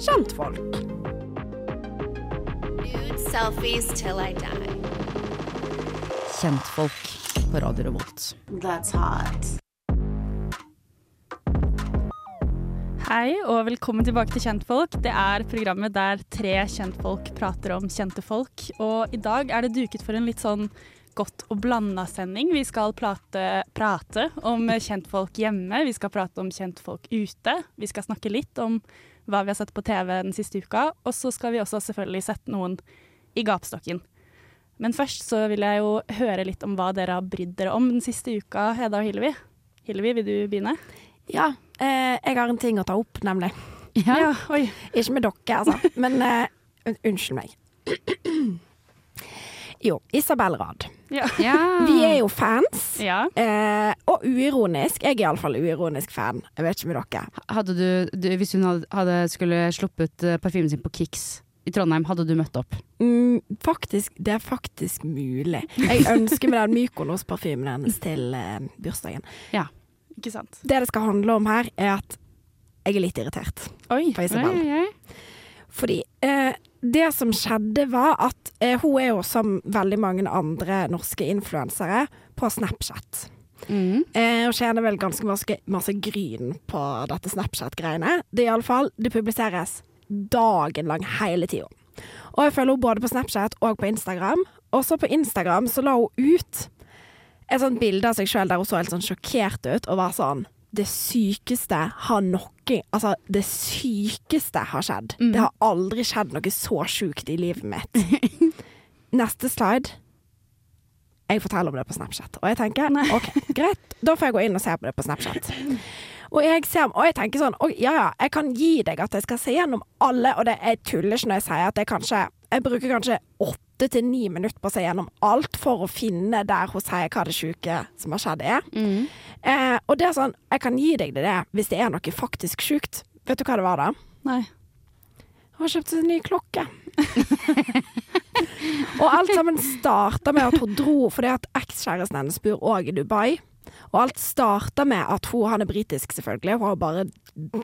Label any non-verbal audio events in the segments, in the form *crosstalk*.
kjentfolk. Nude selfies till Kjentfolk på Radio Revolt. That's hot. Hei og velkommen tilbake til Kjentfolk. Det er programmet der tre kjentfolk prater om kjente folk. Og i dag er det duket for en litt sånn godt og blanda sending. Vi skal prate, prate om kjentfolk hjemme, vi skal prate om kjentfolk ute. Vi skal snakke litt om hva vi har sett på TV den siste uka. Og så skal vi også selvfølgelig sette noen i gapestokken. Men først så vil jeg jo høre litt om hva dere har brydd dere om den siste uka, Heda og Hillevi. Hillevi, vil du begynne? Ja, eh, jeg har en ting å ta opp, nemlig. Ja, oi. Ikke med dere, altså. Men eh, unnskyld meg. Jo, Isabel Rad. Ja. *laughs* Ja. Vi er jo fans. ja. Eh, og uironisk. Jeg er iallfall uironisk fan. Jeg vet ikke med dere. Hadde du, du, hvis hun hadde, hadde skulle sluppet eh, parfymen sin på Kicks i Trondheim, hadde du møtt opp? Mm, faktisk, det er faktisk mulig. Jeg ønsker meg den Mykonos-parfymen hennes til eh, bursdagen. Ikke sant. Det det skal handle om her, er at jeg er litt irritert Oi. på Isabel. Oi, oi, oi. Fordi eh, det som skjedde var at eh, hun er jo som veldig mange andre norske influensere på Snapchat. Mm. Eh, hun tjener vel ganske masse, masse gryn på dette Snapchat-greiene. Det er iallfall Det publiseres dagen lang hele tida. Og jeg følger henne både på Snapchat og på Instagram. Også på Instagram så la hun ut et sånt bilde av seg sjøl der hun så helt sånn sjokkert ut og var sånn Det sykeste har noe Altså, det sykeste har skjedd. Mm. Det har aldri skjedd noe så sjukt i livet mitt. *laughs* Neste slide. Jeg forteller om det på Snapchat. Og jeg tenker OK, greit, da får jeg gå inn og se på det på Snapchat. Og jeg, ser, og jeg tenker sånn og, Ja ja, jeg kan gi deg at jeg skal se gjennom alle, og det, jeg tuller ikke når jeg sier at jeg kanskje Jeg bruker kanskje åtte til ni minutter på å se gjennom alt for å finne der hun sier hva det sjuke som har skjedd, er. Mm. Eh, og det er sånn Jeg kan gi deg det, det hvis det er noe faktisk sjukt. Vet du hva det var, da? Nei. Hun har kjøpt seg en ny klokke. *laughs* og alt sammen starta med at hun dro fordi at ekskjæresten hennes bor òg i Dubai. Og alt starta med at hun Han er britisk, selvfølgelig. Hun har bare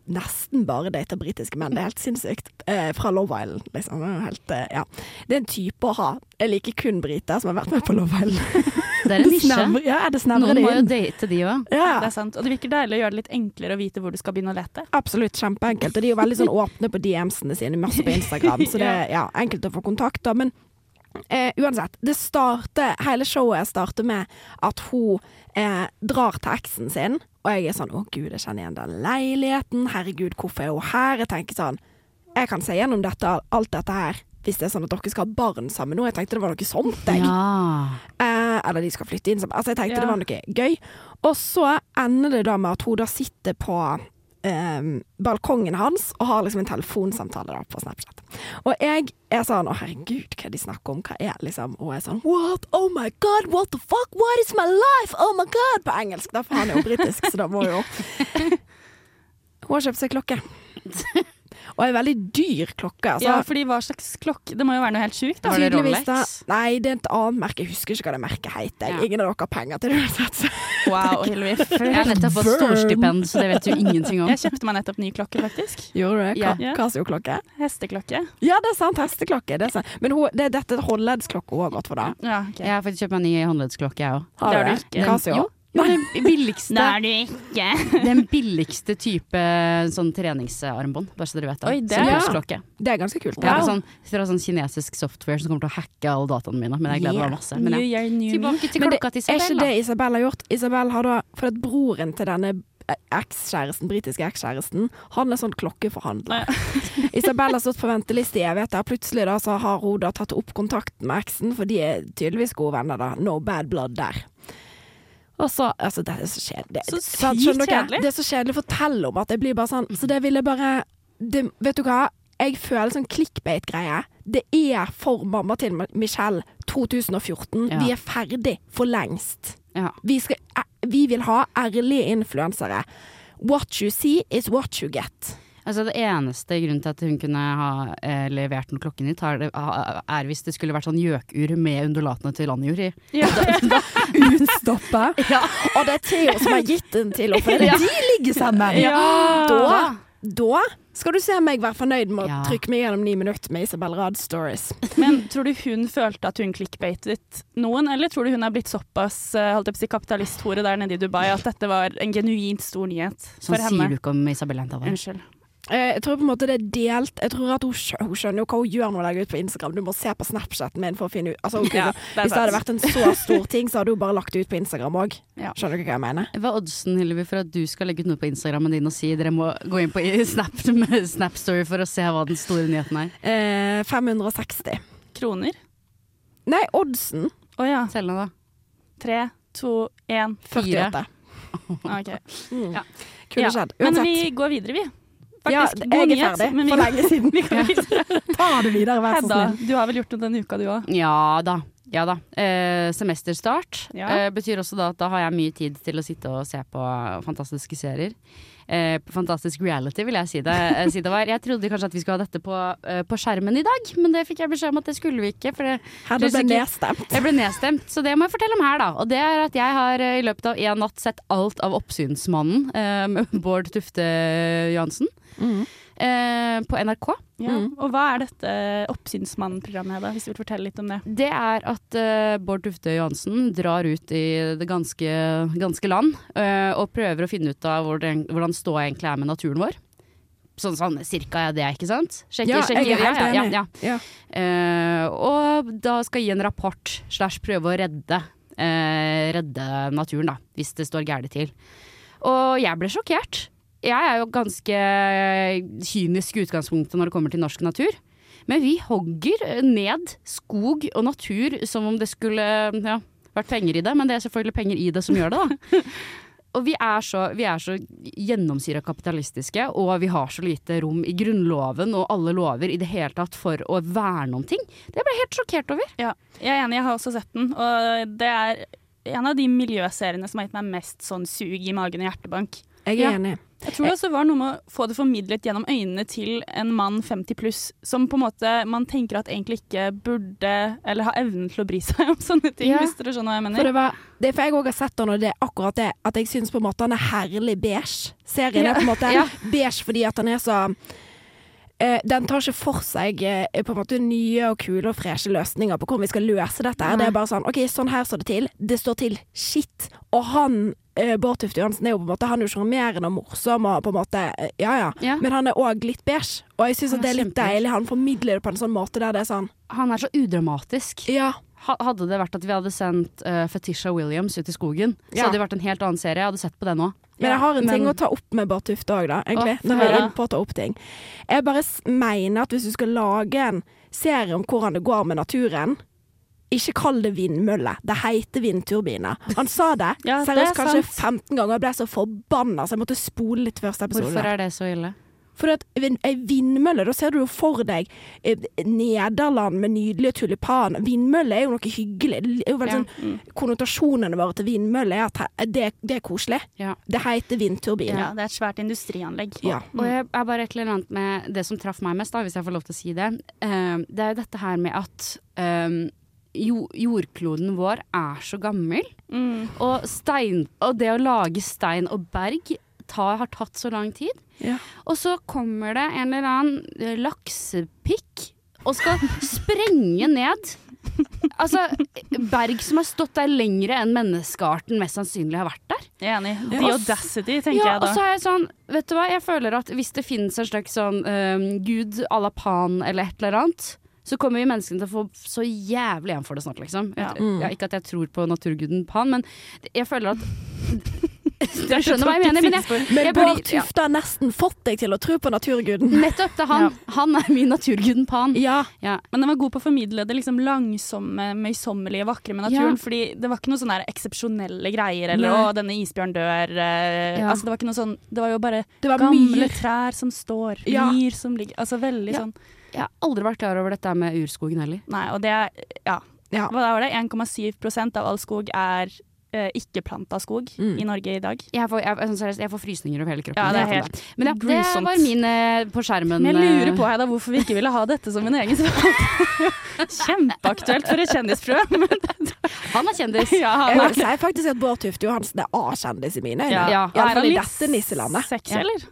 nesten bare data britiske menn. Det er helt sinnssykt. Eh, fra Love Island, liksom. Helt, eh, ja. det er en type å ha. Jeg liker kun briter som har vært med på Love Island. Det er en *laughs* nisje. Ja, Noen det må jo date de òg. Ja. Det er sant. Og det virker deilig å gjøre det litt enklere å vite hvor du skal begynne å lete. Absolutt kjempeenkelt. Og de er jo veldig sånn åpne på DM-ene sine, masse på Instagram, så det er ja, enkelt å få kontakt. da, Men eh, uansett, det starter, hele showet starter med at hun eh, drar til eksen sin, og jeg er sånn å gud, jeg kjenner igjen den leiligheten, herregud, hvorfor er hun her? Jeg tenker sånn, jeg kan se gjennom dette, alt dette her. Hvis det er sånn at dere skal ha barn sammen nå. Jeg tenkte det var noe sånt. Jeg. Ja. Eh, eller de skal flytte inn sammen. Altså, jeg tenkte Ja. det var noe gøy. Og så ender det da med at hun da sitter på eh, balkongen hans og har liksom en telefonsamtale da på Snapchat. Og jeg er sånn Å, herregud, hva de snakker om? Hva er liksom Og jeg er sånn What? Oh my god, what the fuck? What is my life? Oh my god! På engelsk, da, for han er jo britisk, så da må jo *laughs* Hun har kjøpt seg klokke. Og en veldig dyr klokke. Altså. ja, fordi hva slags klokke Det må jo være noe helt sjukt, da. Var det Tydeligvis Rolex? Da, nei, det er et annet merke. Jeg husker ikke hva det merket heter. Ja. Ingen av dere har penger til det uansett. *laughs* Wow, Hillevi. Jeg har nettopp fått storstipend, så det vet du ingenting om. Jeg kjøpte meg nettopp ny klokke, faktisk. Gjorde du det? Ja. Casio-klokke? Hesteklokke. Ja, det er sant. Hesteklokke. Det er sant. Men hun, det er dette håndleddsklokke hun har gått for, da. Ja, okay. Jeg har faktisk kjøpt meg en ny håndleddsklokke, jeg òg. Har Det har du du ikke. Casio? Jo. Jo, den billigste, du ikke. *laughs* den billigste type sånn treningsarmbånd, bare så dere vet det. Oi, det Som er- Det er ganske kult. Ja. Det, er sånn, fra sånn kinesisk software som kommer til å hacke alle dataene mine, men jeg gleder meg masse. Men ja. Tilbake til klokka til er ikke det. Isabel har gjort. Isabel har da For at broren til denne ekskjæresten, britiske ekskjæresten, han er sånn klokkeforhandler. *laughs* Isabel har stått på venteliste i evigheter. Plutselig da så har hun da tatt opp kontakten med eksen, for de er tydeligvis gode venner, da. No bad blood der. Og så Altså, det er så kjedelig. Så sykt kjedelig. Det er så kjedelig å fortelle om at det blir bare sånn Så det ville bare det, Vet du hva? Jeg føler sånn clickbait-greie. Det er for mamma til Michelle 2014. Ja. Vi er ferdig for lengst. Ja. Vi, skal, eh, vi vil ha ærlige influensere. What you see is what you get. Altså Det eneste grunnen til at hun kunne ha eh, levert den klokken hit, er, er hvis det skulle vært sånn gjøkur med undulatene til landjord i. Ja. *laughs* Utstoppe. *laughs* Og det er Theo som har gitt den til henne, for *laughs* de ligger sammen. Ja. Da, Da skal du se meg være fornøyd med å Ja. trykke meg gjennom ni minutter med Isabel Rad Stories. Men tror du hun følte at hun clickbaitet noen, eller tror du hun er blitt såpass eh, holdt jeg på å si, kapitalisthore der nede i Dubai at dette var en genuint stor nyhet for Sånn henne? sier du ikke om Isabel Entavar? Unnskyld. Eh, Jeg tror på en måte det er delt. Jeg tror at hun, skjø hun skjønner jo hva hun gjør når hun legger ut på Instagram. Du må se på Snapchaten min for å finne ut altså, kunne- Ja, det er Hvis det hadde vært en så stor ting, så hadde hun bare lagt det ut på Instagram òg. Ja. Skjønner du ikke hva jeg mener? Hva er oddsen Hillevi, for at du skal legge ut noe på Instagrammen din og si dere må gå inn på i Snap, *laughs* Snap Story for å se hva den store nyheten er? Eh, 560. Kroner? Nei, oddsen Å ja. Selg den, da. Tre, to, én. 48. OK. Mm. Ja. Kunne Ja, skjedd. Men vi går videre, vi. Ja, jeg er nyhet, ferdig for lenge siden. *laughs* Vi. *laughs* Ta det videre, vær så snill. du har vel gjort noe denne uka, du òg? Ja da. Ja da. Eh, semesterstart Ja. eh, betyr også da at da har jeg mye tid til å sitte og se på fantastiske serier. Eh, fantastisk reality, vil jeg si det, eh, si det var. Jeg trodde kanskje at vi skulle ha dette på, eh, på skjermen i dag, men det fikk jeg beskjed om at det skulle vi ikke. For det, Hedda ble ikke, nedstemt. jeg ble nedstemt, så det må jeg fortelle om her, da. Og det er at jeg har eh, i løpet av én natt sett alt av Oppsynsmannen eh, med Bård Tufte Johansen Mm. eh, på NRK. Ja. Mm. Og hva er dette Oppsynsmannen-programmet, Hedda? Hvis du vil fortelle litt om det. Det er at eh, Bård Tufte Johansen drar ut i det ganske, ganske land eh, og prøver å finne ut av hvordan, hvordan ståa egentlig er med naturen vår. Sånn, sånn cirka er det, ikke sant? Sjekker, Ja, sjekker, jeg er helt ja, ja, enig. ja, Ja. Eh, og da skal gi en rapport slash prøve å redde, eh, redde naturen, da, hvis det står gærent til. Og jeg ble sjokkert. Jeg er jo ganske kynisk i utgangspunktet når det kommer til norsk natur. Men vi hogger ned skog og natur som om det skulle ja, vært penger i det. Men det er selvfølgelig penger i det som gjør det, da. *laughs* Og vi er så, vi er så gjennomsyra kapitalistiske, og vi har så lite rom i Grunnloven og alle lover i det hele tatt for å verne om ting. Det ble jeg helt sjokkert over. Ja, jeg er enig, jeg har også sett den. Og det er en av de miljøseriene som har gitt meg mest sånn sug i magen og hjertebank. Jeg er Ja. enig. Jeg tror det også var noe med å få det formidlet gjennom øynene til en mann 50 pluss, som på en måte man tenker at egentlig ikke burde, eller har evnen til å bry seg om sånne ting, Ja. hvis dere skjønner hva jeg For mener. det, var, det er for jeg òg har sett han, og det er akkurat det at jeg syns på en måte han er herlig beige. Serien er på en måte *laughs* Ja. beige fordi at han er så Uh, Den tar ikke for seg uh, på en måte nye og kule og freshe løsninger på hvordan vi skal løse dette. Nei. Det er bare sånn OK, sånn her står det til. Det står til shit. Og han Bård Tufte Johansen er jo på en måte Han er jo sjarmerende og morsom og på en måte eh, Ja ja. Ja. Men han er òg litt beige. Og jeg syns det er litt deilig. Han formidler det på en sånn måte der det er sånn Han er så udramatisk. Ja. Hadde det vært at vi hadde sendt uh, Fetisha Williams ut i skogen, så Ja. hadde det vært en helt annen serie. Jeg hadde sett på den òg. Men jeg har en ting Men- å ta opp med Bård Tufte òg, da. Egentlig. Å, når vi er inne på å ta opp ting. Jeg bare mener at hvis du skal lage en serie om hvordan det går med naturen ikke kall det vindmølle, det heter vindturbiner. Han sa det *laughs* Ja, seriøst er kanskje sant. 15 ganger og ble så forbanna så jeg måtte spole litt første episode. Hvorfor er det så ille? For at ei vindmølle, da ser du jo for deg eh, Nederland med nydelige tulipaner. Vindmølle er jo noe hyggelig. Det er jo veldig Ja. sånn, Konnotasjonene våre til vindmølle er at det, det er koselig. Ja. Det heter vindturbin. Ja, det er et svært industrianlegg. Ja. Og jeg er bare et eller annet med det som traff meg mest, da, hvis jeg får lov til å si det. Eh, det er jo dette her med at eh, jo, jordkloden vår er så gammel. Mm. Og, stein, og det å lage stein og berg ta, har tatt så lang tid. Ja. Og så kommer det en eller annen laksepikk og skal *laughs* sprenge ned Altså, berg som har stått der lengre enn menneskearten mest sannsynlig har vært der. Jeg er enig. Ja. The audacity, tenker ja, jeg og så er jeg sånn, vet du hva, jeg føler at hvis det finnes en slags sånn um, gud à la Pan eller et eller annet, så kommer vi menneskene til å få så jævlig igjen for det snart, liksom. Ja. Mm. Ja, ikke at jeg tror på naturguden Pan, men jeg føler at *laughs* Jeg skjønner hva jeg mener, men jeg, Men jeg Bård Tufte har nesten fått deg til å tro på naturguden. Nettopp, det er han. Han er min naturguden Pan. Ja. Ja. Men den var god på å formidle det liksom langsomme, møysommelige, vakre med naturen. Ja. Fordi det var ikke noe sånne der eksepsjonelle greier, eller Nei. 'å, denne isbjørn dør'. eh, Ja. Altså, det var ikke noe sånn Det var jo bare var gamle myr. trær som står, Ja. myr som ligger Altså veldig Ja. sånn Jeg har aldri vært klar over dette med urskogen heller. Nei, og det er Ja. Ja. Hva var det? 1,7% av all skog er eh, ikke-planta skog Mm. i Norge i dag. Jeg får, jeg, jeg, jeg får frysninger over hele kroppen. Ja, det er helt Men ja, det var min eh, på skjermen. Men jeg lurer på på Heida, hvorfor vi ikke ville ha dette som en egen spalte. *laughs* Kjempeaktuelt for et kjendisprogram. Han er kjendis. ja, Jeg han vil si faktisk at Bård Tufte Johansen er A-kjendis i mine øyne. Ja. Ja, I er fall i litt dette nisselandet. Sexy, Ja. eller?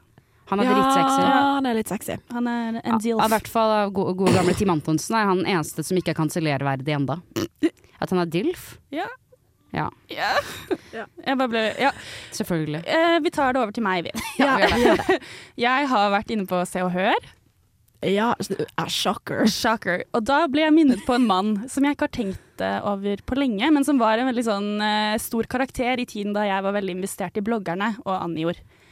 Han er drittsexy. Ja, han er litt sexy. Han er en deal. I hvert fall av gode, gode gamle Tim Antonsen er han den eneste som ikke er kansellerverdig enda. At han er DILF? Ja. Ja, Ja. Jeg bare ble Ja. selvfølgelig. Eh, vi tar det over til meg, vi. *laughs* Ja, vi. *laughs* Jeg har vært inne på Se og Hør. Ja, a shocker. Shocker. Og da ble jeg minnet på en mann som jeg ikke har tenkt eh, over på lenge, men som var en veldig sånn eh, stor karakter i tiden da jeg var veldig investert i bloggerne og Anni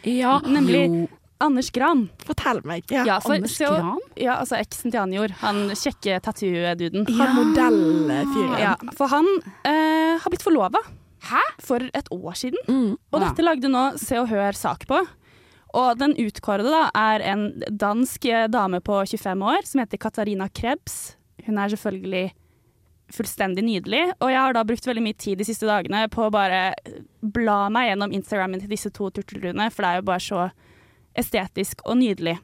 Ja, Nemlig Jo, Anders Gran. fortell meg. Ja. Ja, for, Anders så, Gran? Ja, altså eksen til Anjor. Han kjekke tattoo-duden. Han modellfyren. Ja, for han eh, har blitt forlova. Hæ? For et år siden. Mm. Og Ja. dette lagde nå Se og Hør sak på. Og den utkårede da er en dansk eh, dame på 25 år som heter Katarina Krebs. Hun er selvfølgelig fullstendig nydelig, og jeg har da brukt veldig mye tid de siste dagene på å bare bla meg gjennom Instagrammen til disse to turtelduene, for det er jo bare så estetisk og nydelig.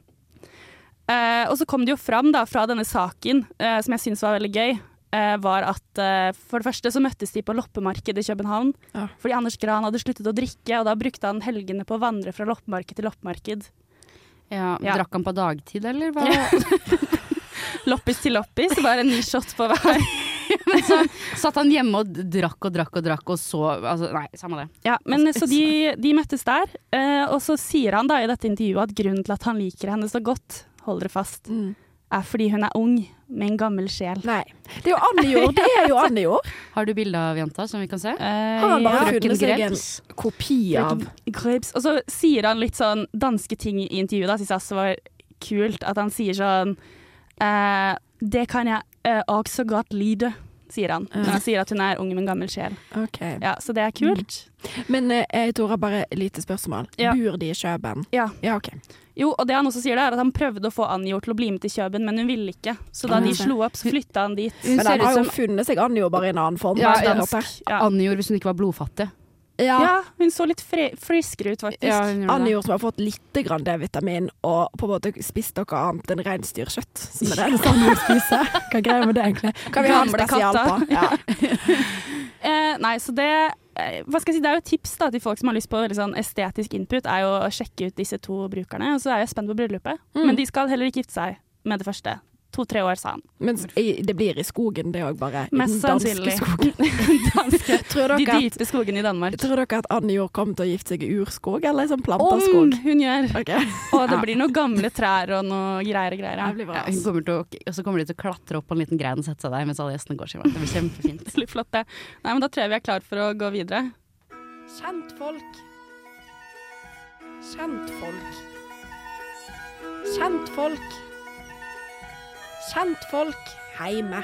Eh, og så kom det jo fram da fra denne saken, eh, som jeg syns var veldig gøy, eh, var at eh, for det første så møttes de på loppemarked i København. Ja. Fordi Anders Gran hadde sluttet å drikke, og da brukte han helgene på å vandre fra loppemarked til loppemarked. Ja, Ja. Drakk han på dagtid, eller hva? *laughs* Loppis til loppis, bare en ny shot på hver. *laughs* *laughs* Men så satt han hjemme og drakk og drakk og drakk, og så altså, Nei, samme det. Ja, men Så de, de møttes der, eh, og så sier han da i dette intervjuet at grunnen til at han liker henne så godt, hold dere fast, Mm. er fordi hun er ung med en gammel sjel. Nei. Det er jo Anne Jord. Det er jo *laughs* Anne Jord. Har du bilde av jenta som vi kan se? Eh, Har han bare ja. funnet seg en kopi av Grapes. Og så sier han litt sånn danske ting i intervjuet, da syns jeg også var kult. At han sier sånn eh, Det kan jeg eh, også godt lide, sier han. Når han sier at hun er ung med en gammel sjel. Okay. Ja, Så det er kult. Men uh, jeg Tora, bare et lite spørsmål. Ja. Bor de i Kjøben? Ja. Ja, okay. Jo, og det han også sier er at han prøvde å få Anjo til å bli med til Kjøben, men hun ville ikke. Så da de slo opp, så flytta han dit. Men han har jo funnet seg Anjo bare i en annen form. Ja, dansk. Ja. Anjo hvis hun ikke var blodfattig. Ja. ja, hun så litt friskere ut, faktisk. Ja, det. Som har fått litt D-vitamin og på en måte spist noe annet enn reinsdyrkjøtt. Som er det eneste han vil spise. *laughs* Hva greier med det, egentlig? Kan vi ha en spesial på? Ja. *laughs* Eh, nei, så det eh, hva skal jeg si, Det er jo tips da, til folk som har lyst på sånn estetisk input, er jo å sjekke ut disse to brukerne. Og så er jeg spent på bryllupet. Mm. Men de skal heller ikke gifte seg med det første. To-tre år, sa han. Men det blir i skogen, det òg, bare. I den Mest danske sannsynlig. skogen. *laughs* Danske, *laughs* de dype skogene i Danmark. tror dere at Anne Jord kommer til å gifte seg i urskog, eller i sånn Om hun gjør! Okay. Og det blir noen gamle trær og noe greier og greier. det Ja. blir bra. Ja, hun kommer til å, og så kommer de til å klatre opp på en liten grein og sette seg der mens alle gjestene går sin vei. Det blir kjempefint. *laughs* Det blir flott, det. Nei, men da tror jeg vi er klar for å gå videre. Kjentfolk. Kjentfolk. Kjentfolk. Kjentfolk heime.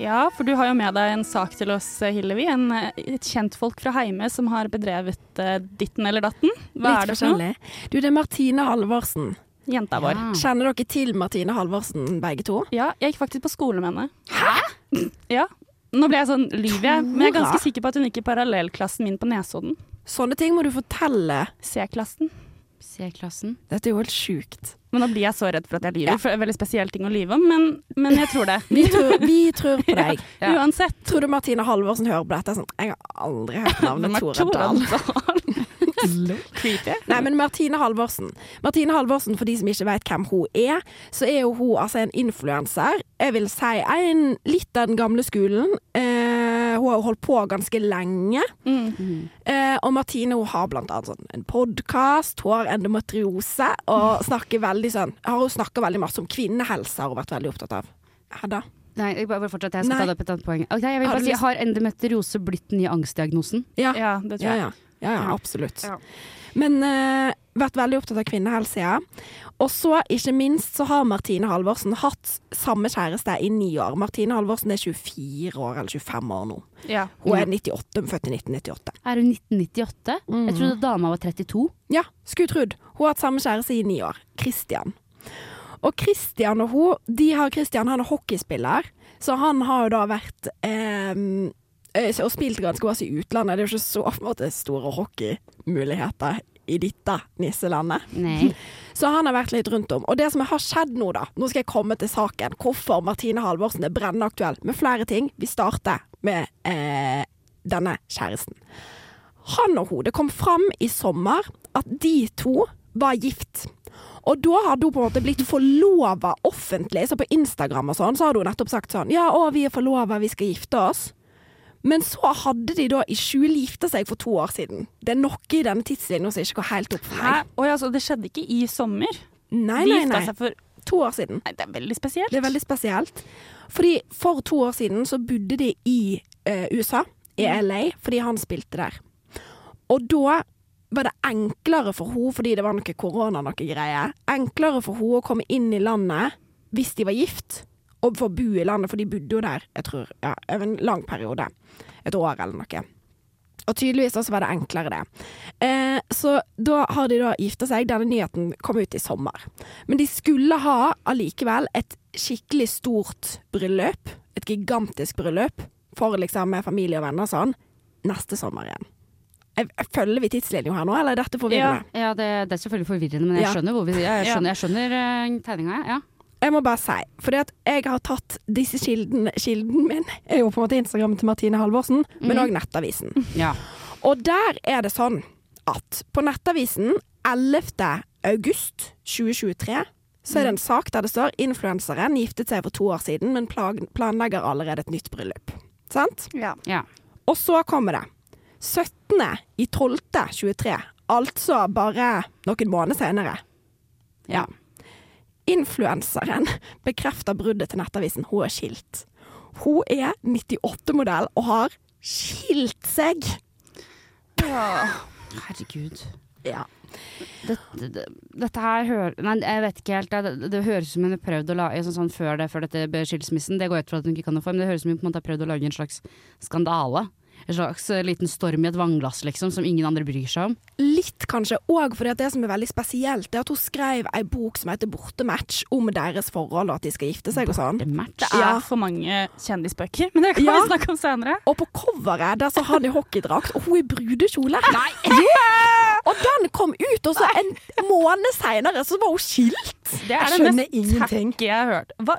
Ja, for du har jo med deg en sak til oss, Hillevi. En, eh, et kjentfolk fra Heime som har bedrevet uh, ditten eller datten. Hva Litt er det for noe? Du, det er Martine Halvorsen. Jenta vår. Ja. Kjenner dere til Martine Halvorsen, begge to? Ja, jeg gikk faktisk på skole med henne. Hæ?! *laughs* Ja. Nå ble jeg sånn, lyver jeg, men jeg er ganske sikker på at hun gikk i parallellklassen min på Nesodden. Sånne ting må du fortelle. C-klassen. C-klassen. Dette er jo helt sjukt. Men nå blir jeg så redd for at jeg lyver, Ja. for det er en veldig spesiell ting å lyve om, men, men jeg tror det. *laughs* Vi tror, vi tror på deg. *laughs* Ja. Uansett. Tror du Martine Halvorsen hører på dette? Sånn, jeg har aldri hørt *laughs* navnet Tore Dahl. Dahl? Creepy. Nei, men Martine Halvorsen. Martine Halvorsen, for de som ikke vet hvem hun er, så er jo hun altså en influenser. Jeg vil si en litt av den gamle skolen. Eh, hun har holdt på ganske lenge. Mm. Eh, og Martine hun har blant annet sånn en podkast, hun har endometriose, og snakker veldig sånn Har hun snakka veldig masse om kvinnehelse, har hun vært veldig opptatt av. Hedda? Nei, jeg bare fortsatt, jeg skal Nei. ta det opp et annet poeng. Okay, jeg vil Har bare du si, Har endometriose blitt den nye angstdiagnosen? Ja. Ja, det tror jeg. ja. ja, ja absolutt. Men uh, vært veldig opptatt av kvinnehelse, ja. Og så, ikke minst, så har Martine Halvorsen hatt samme kjæreste i ni år. Martine Halvorsen er 24 år, eller 25 år nå. Ja. Hun er 98, født i 1998. Er hun 1998? Jeg trodde dama var 32. Ja, skulle trodd. Hun har hatt samme kjæreste i ni år. Christian. Og Christian og hun, de har Christian han er hockeyspiller, så han har jo da vært ehm, eh, og spilt ganske masse i utlandet. Det er jo ikke så *laughs* måte, store hockeymuligheter i dette nisselandet. Nei. *laughs* Så han har vært litt rundt om. Og det som har skjedd nå, da Nå skal jeg komme til saken. Hvorfor Martine Halvorsen er brennende aktuell med flere ting. Vi starter med eh, denne kjæresten. Han og hun, det kom fram i sommer at de to var gift. Og da hadde hun på en måte blitt forlova offentlig, så på Instagram og sånn, så hadde hun nettopp sagt sånn Ja, å, vi er forlova, vi skal gifte oss. Men så hadde de da i skjul gifta seg for to år siden. Det er noe i denne tidslinja som ikke går helt opp for Hæ? Oi, altså, det skjedde ikke i sommer? Nei, De nei, gifta nei. seg for To år siden. Nei, det er veldig spesielt. Det er veldig spesielt. Fordi for to år siden så bodde de i uh, USA, i LA, fordi han spilte der. Og da var det enklere for henne, fordi det var noe korona, noe greier, enklere for henne å komme inn i landet hvis de var gift, og få bo i landet, for de bodde jo der, jeg tror, ja, en lang periode. Et år eller noe. Og tydeligvis også var det enklere det. Eh, så da har de da gifta seg. Denne nyheten kom ut i sommer. Men de skulle ha allikevel et skikkelig stort bryllup. Et gigantisk bryllup. For liksom med familie og venner og sånn. Neste sommer igjen. Følger vi tidslinja her nå, eller er dette forvirrende? Ja, det, det er selvfølgelig forvirrende, men jeg skjønner, hvor vi, ja, jeg skjønner, jeg skjønner eh, tegninga. Ja. Jeg må bare si, at jeg har tatt disse kildene Kilden min er jo på en måte Instagram til Martine Halvorsen, men òg Nettavisen. Ja. Og der er det sånn at på Nettavisen 11. august 2023 så er det en sak der det står 'Influenseren giftet seg for to år siden, men planlegger allerede et nytt bryllup'. Sant? Ja. ja. Og så kommer det 17. i 12. 23, altså bare noen måneder senere. Ja. Influenseren bekrefter bruddet til Nettavisen. Hun er skilt. Hun er 98-modell og har skilt seg. Herregud. Ja. Dette, det, dette her hører Nei, jeg vet ikke helt. Det, det, det høres ut som hun har prøvd å lage sånn, sånn før, det, før dette skilsmissen. Det går ut fra at hun ikke kan noe for, men det høres ut som hun på en måte har prøvd å lage en slags skandale. En slags eh, liten storm i et vannglass, liksom, som ingen andre bryr seg om. Litt kanskje Og fordi at det som er veldig spesielt, er at hun skrev ei bok som heter Bortematch om deres forhold og at de skal gifte seg og sånn. Det er. Det er Ja. for mange kjendisbøker, *laughs* men det kan Ja. vi snakke om senere. Og på coveret der så har de hockeydrakt, og hun i brudekjole. *laughs* Nei! Yeah! Og den kom ut, og så en måned seinere så var hun skilt. Det er Jeg det skjønner mest ingenting. tacky jeg har hørt. Hva?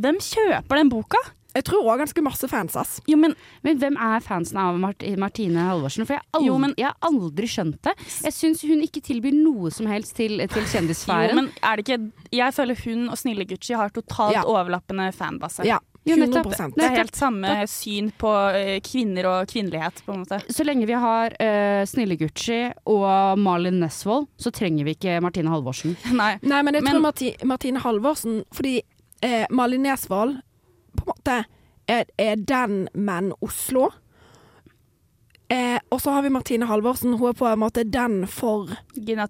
Hvem kjøper den boka? Jeg tror òg ganske masse fans, ass. Jo, men Men hvem er fansen av Mart Martine Halvorsen? For jeg har aldri, Jo, men- jeg har aldri skjønt det. Jeg syns hun ikke tilbyr noe som helst til, til Jo, men er det ikke Jeg føler hun og Snille Gucci har totalt Ja. overlappende fanbase. Ja. 100% Det er helt samme syn på eh, kvinner og kvinnelighet, på en måte. Så lenge vi har uh, Snille Gucci og Malin Nesvold, så trenger vi ikke Martine Halvorsen. *laughs* Nei. Nei, men jeg Men- tror Marti, Martine Halvorsen Fordi eh, Malin Nesvold på en måte er, er den, men Oslo. Eh, og så har vi Martine Halvorsen. Hun er på en måte den for Gina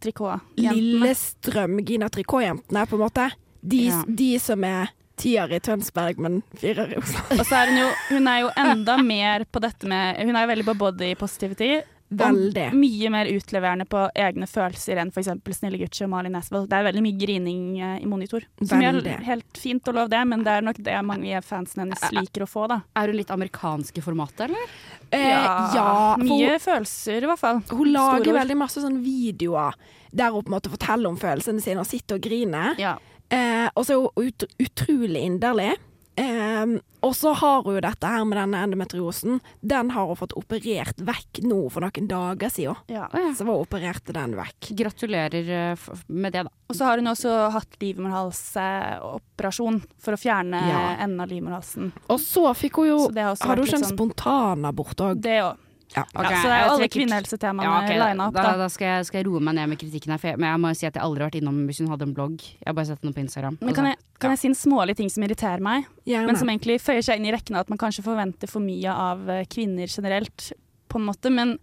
Lillestrøm, Gina Tricot-jentene, på en måte. De, Ja. de som er tier i Tønsberg, men firer i Oslo. Og så er hun jo Hun er jo enda mer på dette med Hun er jo veldig på body positivity. Veldig. Og mye mer utleverende på egne følelser enn f.eks. Snille Gucci og Malin Nesvold. Det er veldig mye grining eh, i monitor. Som er helt fint og lov det, men det er nok det mange av fansene hennes liker å få, da. Er hun litt amerikanske formatet, eller? Eh, ja, ja. Mye følelser, i hvert fall. hun lager Storord. veldig masse sånne videoer der hun på en måte forteller om følelsene sine og sitter og griner. Ja. Eh, og så er hun ut, utrolig inderlig. Eh, og så har hun dette her med denne endometriosen. Den har hun fått operert vekk nå for noen dager siden. Ja. Så hun opererte den vekk. Gratulerer eh, med det, da. Og så har hun også hatt livmorhalsoperasjon for å fjerne Ja. enden av livmorhalsen. Og så fikk hun jo Så har hun ikke en sånn- spontanabort òg? Det òg. Ja. okay. ja, så det er jo alle kvinnehelsetemaene Ja, okay, lina opp, da, da. da skal, jeg, skal jeg roe meg ned med kritikken her. For jeg, men jeg må jo si at jeg aldri har vært innom hvis hun hadde en blogg. Jeg har bare sett den på Instagram. Men kan jeg, kan jeg si en smålig ting som irriterer meg, men som egentlig føyer seg inn i rekken av at man kanskje forventer for mye av eh, kvinner generelt, på en måte. Men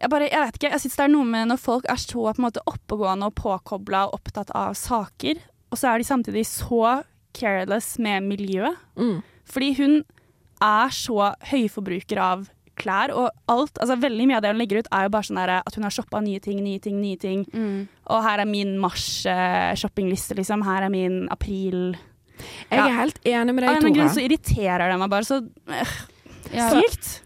jeg bare, jeg vet ikke, jeg syns det er noe med når folk er så på en måte oppegående og påkobla og opptatt av saker, og så er de samtidig så careless med miljøet. mm. Fordi hun er så høyforbruker av klær og alt. Altså Veldig mye av det hun legger ut, er jo bare sånn at hun har shoppa nye ting, nye ting, nye ting. Mm. Og her er min mars-shoppingliste, liksom. Her er min april. Jeg Ja. er helt enig med Av en deg, eller annen grunn så irriterer det meg bare så øh, Ja.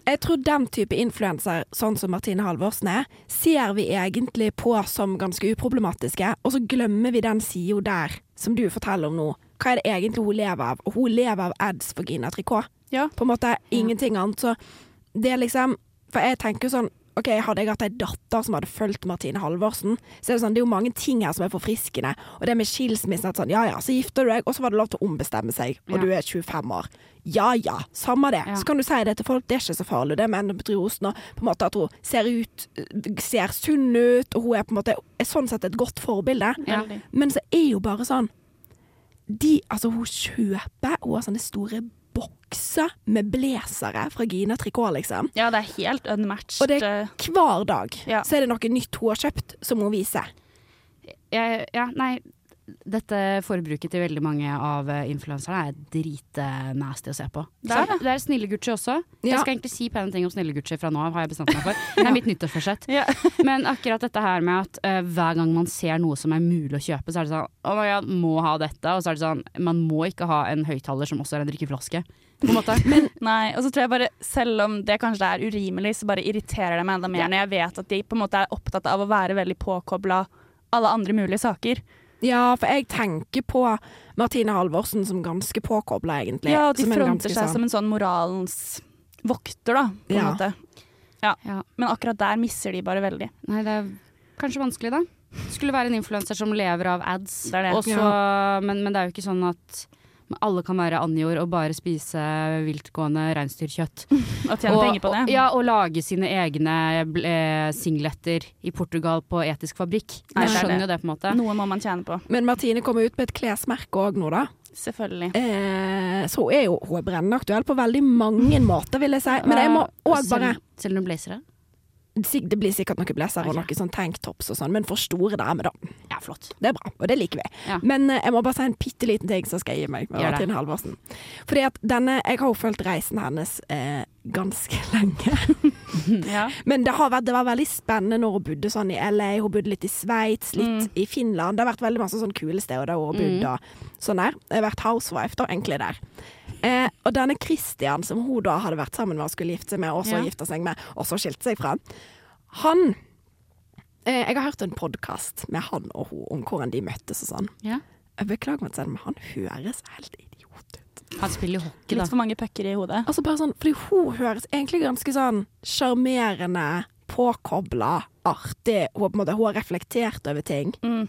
Jeg tror den type influenser, sånn som Martine Halvorsen er, ser vi egentlig på som ganske uproblematiske, og så glemmer vi den sida der som du forteller om nå. Hva er det egentlig hun lever av? Og hun lever av ads for Gina Tricot. Ja. På en måte ingenting annet. Så det er liksom For jeg tenker jo sånn OK, hadde jeg hatt ei datter som hadde fulgt Martine Halvorsen, så er det sånn, det er jo mange ting her som er forfriskende. Og det med skilsmissen at sånn, ja ja, så gifter du deg, og så var det lov til å ombestemme seg, og Ja. du er 25 år. Ja ja, samme det. Ja. Så kan du si det til folk, det er ikke så farlig. Det med endometriosen og på en måte at hun ser ut, ser sunn ut, og hun er på en måte er sånn sett et godt forbilde. Ja. Men så er jo bare sånn de, altså Hun kjøper Hun har sånne store bokser med blazere fra Gina Tricot, liksom. Ja, det er helt unmatched. Og det- er Hver dag Ja. så er det noe nytt hun har kjøpt, som hun viser. Ja, ja, nei, dette forbruket til veldig mange av eh, influenserne er dritnasty å se på. Det er det er snille Gucci også. Ja. Jeg skal egentlig si pene ting om snille Gucci fra nå av, har jeg bestemt meg for. Det er mitt nyttårsforsett. *laughs* Ja. Men akkurat dette her med at uh, hver gang man ser noe som er mulig å kjøpe, så er det sånn Å oh god, må ha dette. Og så er det sånn Man må ikke ha en høyttaler som også er en drikkeflaske. På en måte. *laughs* Nei, og så tror jeg bare, selv om det kanskje er urimelig, så bare irriterer det meg enda mer når jeg vet at de på en måte er opptatt av å være veldig påkobla alle andre mulige saker. Ja, for jeg tenker på Martine Halvorsen som ganske påkobla, egentlig. Ja, de fronter seg sånn- som en sånn moralens vokter, da, på en måte. Ja. Ja. Men akkurat der misser de bare veldig. Nei, det er kanskje vanskelig, da. Skulle være en influenser som lever av ads. Det er det. Også, ja. men, men det er jo ikke sånn at alle kan være Anjor og bare spise viltgående reinsdyrkjøtt. *laughs* Og tjene penger på det. Og, ja, og lage sine egne eh, singletter i Portugal på etisk fabrikk. Nei, Jeg det er skjønner jo det, på en måte. Noe må man tjene på. Men Martine kommer ut med et klesmerke òg nå, da. Selvfølgelig. Eh, så hun er jo hun er brennende aktuell på veldig mange måter, vil jeg si. Men jeg må òg bare Selv, selv du blazere? sig- Det blir sikkert noen blazere og noen sånn tanktops og sånn, men for store damer, da. Ja, flott. Det er bra, og det liker vi. Ja. Men eh, jeg må bare si en bitte liten ting så skal jeg gi meg med Gjør Halvorsen. Fordi at denne Jeg har jo fulgt reisen hennes eh, ganske *laughs* lenge. *laughs* Ja. Men det, har vært, det var veldig spennende når hun bodde sånn i LA. Hun bodde litt i Sveits, litt i Finland. Det har vært veldig masse sånn kule steder der hun har bodd. Og sånn der. Jeg har vært housewife, da, egentlig der. Eh, og denne Christian, som hun da hadde vært sammen med og skulle gifte seg med, og så Ja. gifta seg med, og så skilte seg fra, han eh, Jeg har hørt en podkast med han og hun om hvordan de møttes og sånn. Ja. Jeg beklager meg, men han høres helt idiot ut. Han spiller jo hockey, da. Litt for mange pucker i hodet. Altså bare sånn, fordi hun høres egentlig ganske sånn sjarmerende, påkobla, artig. Hun, på en måte, hun har reflektert over ting. Mm.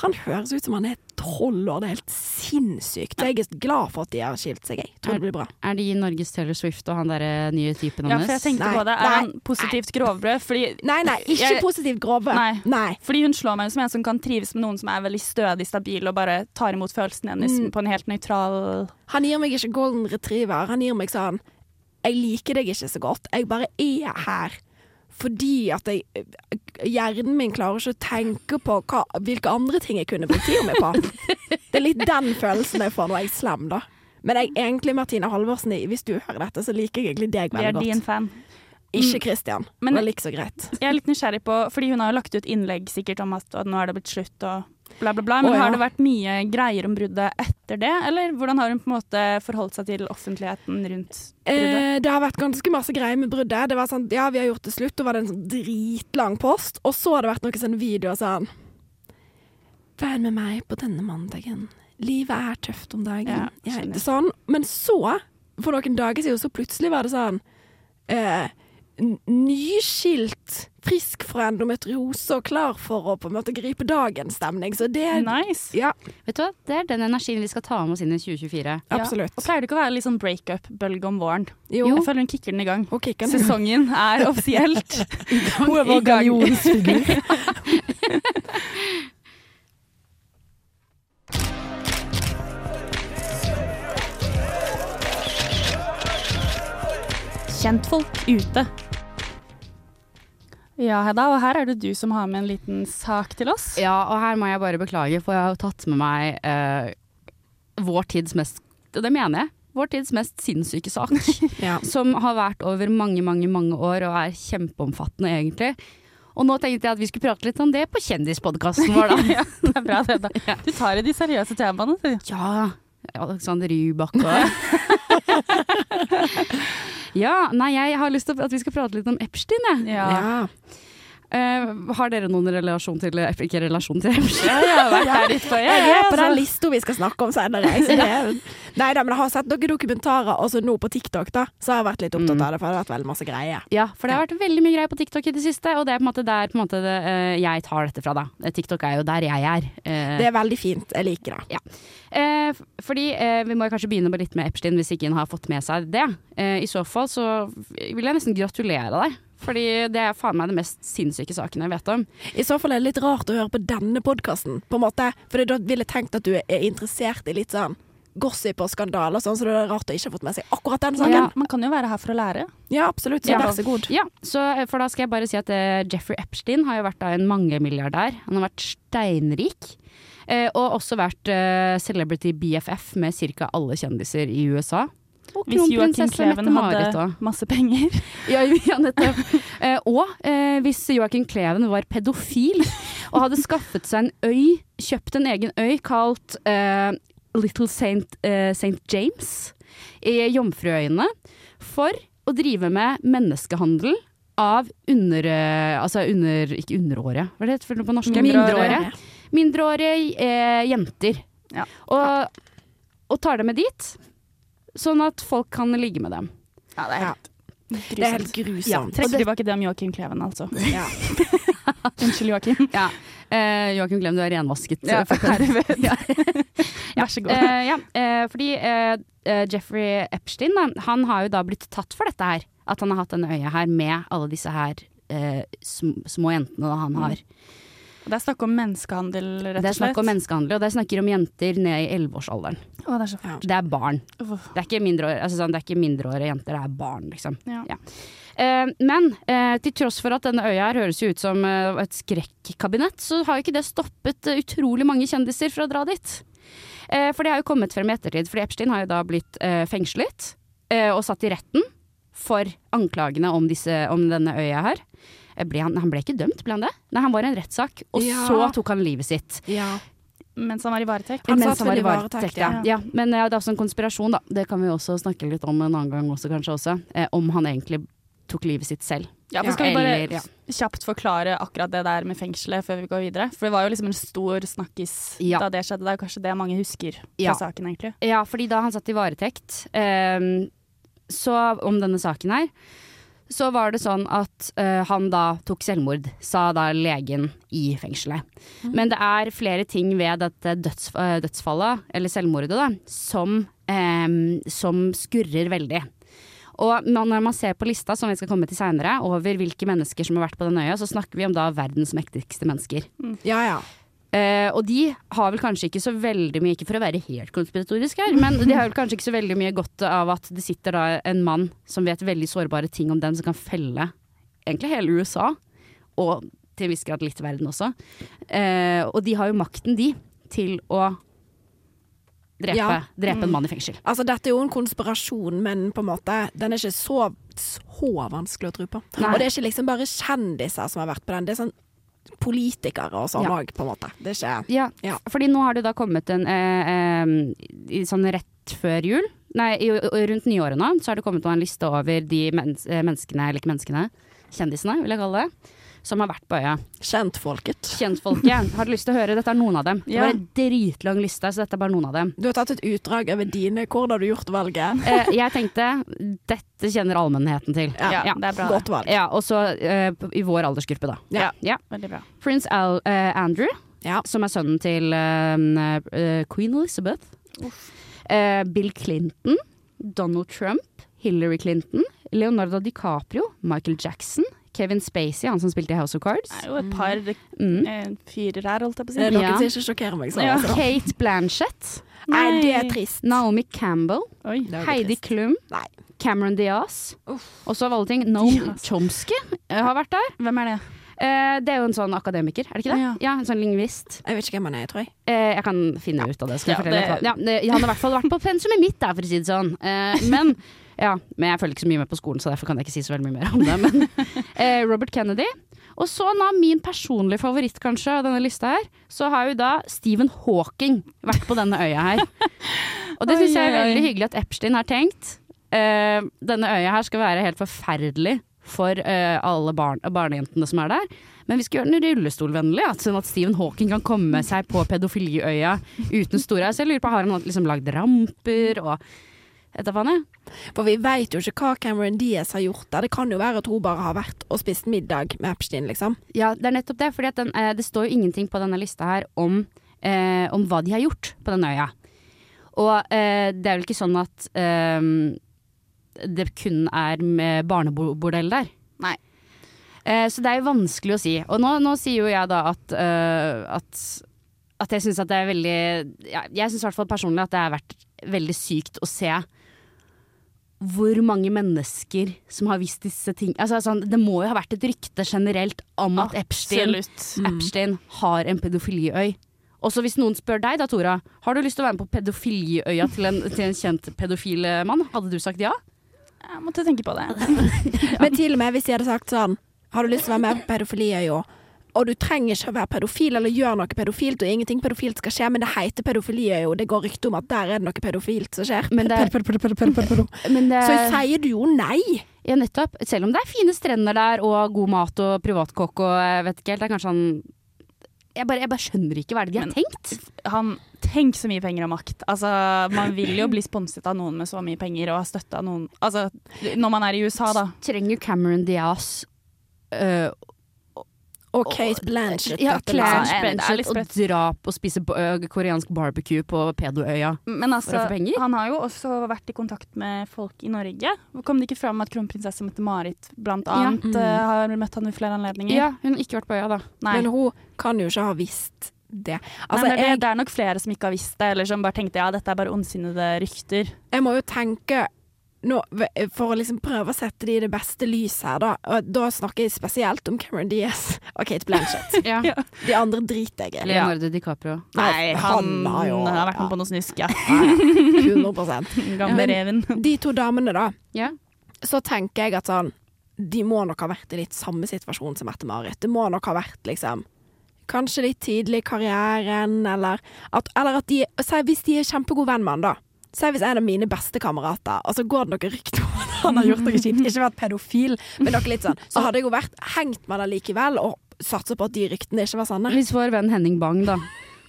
Han høres ut som han er tolv år. Det er helt sinnssykt. Jeg er glad for at de har skilt seg. Jeg tror det blir bra. Er de Norges Taylor Swift og han derre nye typen Ja, for jeg tenkte Nei, på det. Er nei, han positivt grovbrød? Fordi, Nei, nei, ikke Jeg- positivt grove. Nei. nei. fordi hun slår meg som en som kan trives med noen som er veldig stødig, stabil og bare tar imot følelsene hennes Mm. på en helt nøytral Han gir meg ikke golden retriever. Han gir meg sånn Jeg liker deg ikke så godt. Jeg bare er her. Fordi at jeg, hjernen min klarer ikke å tenke på hva, hvilke andre ting jeg kunne brukt tida mi på. Det er litt den følelsen jeg får når jeg er slem, da. Men jeg, egentlig, Martine Halvorsen, hvis du hører dette, så liker jeg egentlig deg Vi er din fan. Ikke Christian. Men- det er like så greit. Jeg er litt nysgjerrig på, fordi hun har jo lagt ut innlegg sikkert om at nå er det blitt slutt og bla, bla, bla. Men oh, ja. har det vært mye greier om bruddet etter det, eller hvordan har hun på en måte forholdt seg til offentligheten rundt bruddet? Eh, det har vært ganske masse greier med bruddet. Det var sånn, ja, vi har gjort det slutt, og var det en sånn dritlang post. Og så har det vært noen sånne videoer sånn Vær med meg på denne mandagen. Livet er tøft om dagen. Ja, sånn. Men så, for noen dager siden, så plutselig var det sånn eh, Nyskilt, frisk fra endometriose og klar for å på en måte gripe dagens stemning. Så det er Nice. Ja, Vet du hva? Det er den energien vi skal ta med oss inn i 2024. absolutt. Ja. Og pleier det ikke å være litt sånn breakup-bølge om våren? Jo. Jeg føler hun kicker den i gang. Og kicker den. Sesongen er offisielt *laughs* Hun er vår gallionsfigur. *laughs* Kjentfolk ute. Ja, Hedda, og her er det du som har med en liten sak til oss. Ja, og her må jeg bare beklage, for jeg har tatt med meg eh, vår tids mest Og det mener jeg. Vår tids mest sinnssyke sak. *laughs* Ja. som har vært over mange, mange, mange år og er kjempeomfattende, egentlig. Og nå tenkte jeg at vi skulle prate litt om det på kjendispodkasten vår, da. *laughs* ja, det er bra, Hedda. *laughs* Du tar i de seriøse temaene, du. Ja. Alexander Rybak og *laughs* Ja, nei, jeg har lyst til at vi skal prate litt om Epstein, jeg. Ja. ja. Eh, har dere noen relasjon til Ikke relasjon til? Ja, jeg har vært der litt før. Jeg er på den altså. lista vi skal snakke om senere. Er, nei da, men jeg har sett noen dokumentarer, også nå på TikTok, da, så jeg har vært litt opptatt Mm. av det, for det har vært veldig masse greier. Ja, for det har vært veldig mye greier på TikTok i det siste, og det er på en måte der på en måte det, eh, jeg tar dette fra, da. Eh, TikTok er jo der jeg er. Uh, Det er veldig fint. Jeg liker det. Ja. fordi Vi må kanskje begynne litt med Epstein, hvis ikke han har fått med seg det. I så fall så vil jeg nesten gratulere deg. Fordi det er faen meg det mest sinnssyke saken jeg vet om. I så fall er det litt rart å høre på denne podkasten, på en måte. For da ville jeg tenkt at du er interessert i litt sånn gossip og skandaler og sånn, så det er rart å ikke ha fått med seg akkurat den saken. Ja. Ja, Man kan jo være her for å lære. absolutt. Så Ja. vær så god. Ja, så eh, for da skal jeg bare si at uh, Jeffrey Epstein har jo vært da en mangemilliardær. Han har vært steinrik. Uh, og også vært uh, celebrity BFF med ca. alle kjendiser i USA. Og kronprinsesse Mette-Marit hadde og- masse penger. *laughs* Ja, ja nettopp. Eh, og eh, hvis Joakim Kleven var pedofil og hadde skaffet seg en øy, kjøpt en egen øy kalt eh, Little Saint, eh, Saint James i Jomfruøyene for å drive med menneskehandel av under... eh, altså under Ikke underårige, hva er det heter på norsk? Mindreårige. Mindreårige. Mindreårige eh, jenter. Ja. Og, og tar dem med dit, sånn at folk kan ligge med dem. Ja, det er helt, helt Det er helt grusomt. Ja, Trekker tilbake det om Joakim Kleven, altså. Ja. *laughs* Unnskyld, Joakim. Ja. Eh, Joakim Glem, du er renvasket. Ja, eh, for- herved. *laughs* *laughs* Ja. Vær så god. Eh, ja, eh, fordi eh, eh, Jeffrey Epstein da, han har jo da blitt tatt for dette her. At han har hatt denne øya her med alle disse her eh, sm små jentene da han har. Det er snakk om menneskehandel, rett Det er snakk om menneskehandel, og det er snakker om jenter ned i elleveårsalderen. Det Ja. Det er barn. Uff. Det er ikke mindreårige altså sånn, mindreårige jenter, det er barn, liksom. Ja. Ja. Eh, men eh, til tross for at denne øya her høres jo ut som eh, et skrekkabinett, så har jo ikke det stoppet eh, utrolig mange kjendiser fra å dra dit. Eh, for det har jo kommet frem i ettertid, fordi Epstein har jo da blitt eh, fengslet eh, og satt i retten for anklagene om, disse, om denne øya her. Ble han, han ble ikke dømt, ble han det? Nei, han var i en rettssak, og Ja. så tok han livet sitt. ja. Mens han var i varetekt. Han Mens han var i varetekt, ja. ja. Men det er også en konspirasjon, da. Det kan vi også snakke litt om en annen gang også, kanskje også. Eh, om han egentlig tok livet sitt selv. Ja, for skal vi bare Eller, kjapt forklare akkurat det der med fengselet før vi går videre? For det var jo liksom en stor snakkis Ja. da det skjedde. Det er jo kanskje det mange husker fra Ja. saken, egentlig. Ja, fordi da han satt i varetekt, eh, så om denne saken her, så var det sånn at uh, han da tok selvmord, sa da legen i fengselet. Men det er flere ting ved dette døds, eh, dødsfallet, eller selvmordet, da, som, um, som skurrer veldig. Og når man ser på lista, som vi skal komme til senere, over hvilke mennesker som har vært på den øya, så snakker vi om da verdens mektigste mennesker. ja, ja. Eh, og de har vel kanskje ikke så veldig mye, ikke for å være helt konspiratorisk her, men de har vel kanskje ikke så veldig mye godt av at det sitter da en mann som vet veldig sårbare ting om dem, som kan felle egentlig hele USA, og til en viss grad litt verden også. Uh, og de har jo makten, de, til å drepe, Ja. drepe en mann i fengsel. Altså, dette er jo en konspirasjon, men på en måte, den er ikke så, så vanskelig å tro på. Nei. Og det er ikke liksom bare kjendiser som har vært på den, det er sånn politikere og sånn Ja. òg, på en måte. Det skjer. Ja, Ja. fordi nå har det da kommet en eh, eh, sånn rett før jul, nei, i, i- rundt nyåret nå, så har det kommet en liste over de mens, eh, menneskene, eller ikke menneskene, kjendisene, vil jeg kalle det, som har vært på øya. kjentfolket. Kjentfolket. Har du lyst til å høre? Dette er noen av dem. Det var en dritlang liste, så dette er bare noen av dem. Du har tatt et utdrag over dine. Hvordan har du gjort valget? Eh, jeg tenkte dette kjenner allmennheten til. Ja, Ja. det er bra. Godt valg. Ja, og så eh, i vår aldersgruppe, da. Ja. Ja. Veldig bra. Prince Al, eh, Andrew, Ja. som er sønnen til eh, eh, Queen Elizabeth. Eh, Bill Clinton, Donald Trump, Hillary Clinton, Leonardo DiCaprio, Michael Jackson, Kevin Spacey, han som spilte i House of Cards. Det er jo et par Mm. eh, fyrer her, holdt jeg på å er si. Noen Ja. som ikke sjokkerer meg sånn. Ja, altså. Kate Blanchett, Nei, det er trist. Naomi Campbell, Oi. Heidi trist. Klum, Nei. Cameron Diaz. Og så av alle ting, Noam Diaz. Chomsky eh, har vært der. Hvem er det? Uh, det er jo en sånn akademiker, er det ikke det? Ja. Ja, en sånn lingvist. Jeg vet ikke hvem han er, tror jeg. Uh, jeg kan finne ut av det. Skal jeg Ja, fortelle det- ja, det, han har i hvert fall vært på pensumet mitt, der, for å si det sånn. Uh, men, ja, men jeg følger ikke så mye med på skolen, så derfor kan jeg ikke si så veldig mye mer om det. Men, *laughs* eh, Robert Kennedy. Og så nå min personlige favoritt kanskje av denne lista her, så har jo da Stephen Hawking vært på denne øya her. Og det *laughs* syns jeg er veldig hyggelig at Epstein har tenkt. Eh, denne øya her skal være helt forferdelig for eh, alle barn, barnejentene som er der. Men vi skal gjøre den rullestolvennlig, ja, sånn at Stephen Hawking kan komme seg på pedofiliøya uten store Så jeg lurer på, Har han liksom lagd ramper og For vi veit jo ikke hva Cameron Diaz har gjort der. Det kan jo være at hun bare har vært og spist middag med Epstein, liksom. Ja, det er nettopp det. For eh, det står jo ingenting på denne lista her om, eh, om hva de har gjort på den øya. Og eh, det er vel ikke sånn at eh, det kun er med barnebordell der. Nei. Eh, så det er jo vanskelig å si. Og nå, nå sier jo jeg da at, eh, at, at jeg syns at det er veldig ja, Jeg syns i hvert fall personlig at det har vært veldig sykt å se hvor mange mennesker som har visst disse ting altså, sånn, Det må jo ha vært et rykte generelt om at Epstein, Absolutt. Epstein har en pedofiliøy. Også hvis noen spør deg da, Tora. Har du lyst til å være med på pedofiliøya til en, til en kjent pedofil eh, mann? Hadde du sagt ja? Jeg måtte tenke på det. *laughs* Men til og med hvis jeg hadde sagt sånn Har du lyst til å være med på pedofiliøya? Og du trenger ikke å være pedofil eller gjøre noe pedofilt, og ingenting pedofilt skal skje, men det heter pedofili jo, det går rykte om at der er det noe pedofilt som skjer. Men det- Så sier du jo nei. ja, nettopp. Selv om det er fine strender der og god mat og privatkokk og jeg vet ikke helt. Det er kanskje han jeg bare, jeg bare skjønner ikke hva er det de har Men- tenkt. Han, tenk så mye penger og makt. Altså, man vil jo bli sponset av noen med så mye penger og ha støtte av noen Altså, når man er i USA, da. Trenger Cameron Diaz øh, Og Kate Blanchett. ja, litt Blanchett og drap og spise koreansk barbecue på pedoøya. Men altså, For å få penger? han har jo også vært i kontakt med folk i Norge. Kom det ikke fram at kronprinsesse Mette-Marit blant Ja. annet Mm. eh, har møtt han ved flere anledninger? Ja, hun har ikke vært på øya, da. Nei. Men hun kan jo ikke ha visst det. Altså, Nei, men det, jeg, det er nok flere som ikke har visst det, eller som bare tenkte ja, dette er bare ondsinnede rykter. jeg må jo tenke nå, For å liksom prøve å sette de i det beste lyset her, da. Og da snakker jeg spesielt om Cameron Diaz *laughs* og Kate Blanchett. Ja. De andre driter jeg i. Leonardo DiCaprio. Nei, han, har jo har vært ja. med på noe snusk, ja. Nei, 100 *laughs* Gamle reven. De to damene, da. Ja. Så tenker jeg at sånn De må nok ha vært i litt samme situasjon som Mette-Marit. Det må nok ha vært liksom Kanskje litt tidlig i karrieren, eller at, eller at de Si hvis de er kjempegod venn med han, da. Si hvis en av mine beste kamerater Og så går det noen rykter om at han har gjort noe kjipt. Ikke vært pedofil, men noe litt sånn. Så hadde jeg jo vært hengt med det likevel, og satsa på at de ryktene ikke var sanne. Hvis vår venn Henning Bang, da.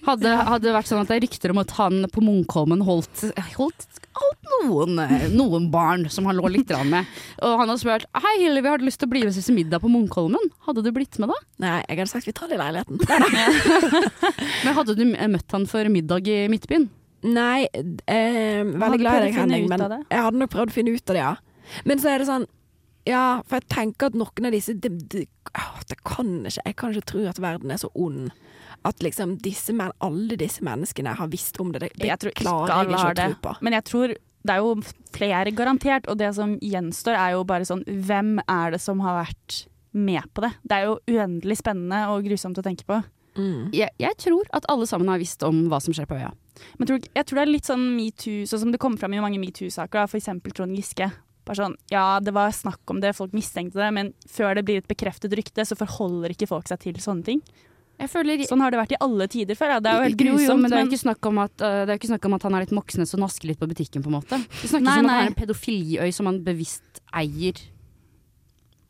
Hadde, hadde det vært sånn at det er rykter om at han på Munkholmen holdt, holdt, holdt noen, noen barn som han lå litt med. Og han hadde spurt Hei Hillevi, har du lyst til å bli med og spise middag på Munkholmen? Hadde du blitt med da? Nei, jeg hadde sagt vi tar det i leiligheten. *laughs* Men hadde du møtt han for middag i Midtbyen? Nei, eh, veldig glad i deg, Henning, men jeg hadde nok prøvd å finne ut av det, ja. Men så er det sånn Ja, for jeg tenker at noen av disse Det, det, det kan ikke Jeg kan ikke tro at verden er så ond. At liksom disse men, alle disse menneskene har visst om det. Det, Jeg tror ikke alle har det. å tro på. Men jeg tror det er jo flere garantert, og det som gjenstår er jo bare sånn Hvem er det som har vært med på det? Det er jo uendelig spennende og grusomt å tenke på. Mm. Jeg, jeg tror at alle sammen har visst om hva som skjer på øya. Men tror, jeg tror det er litt sånn metoo, sånn som det kommer fram i mange metoo-saker, f.eks. Trond Giske. Bare sånn, ja, det var snakk om det, folk mistenkte det, men før det blir et bekreftet rykte, så forholder ikke folk seg til sånne ting. Føler Sånn har det vært i alle tider før. Ja. Det er jo helt jo, grusomt, men det er jo ikke snakk om at, uh, det er ikke snakk om at han er litt Moxnes og nasker litt på butikken, på en måte. Det snakkes Nei, om at han er en pedofiliøy som han bevisst eier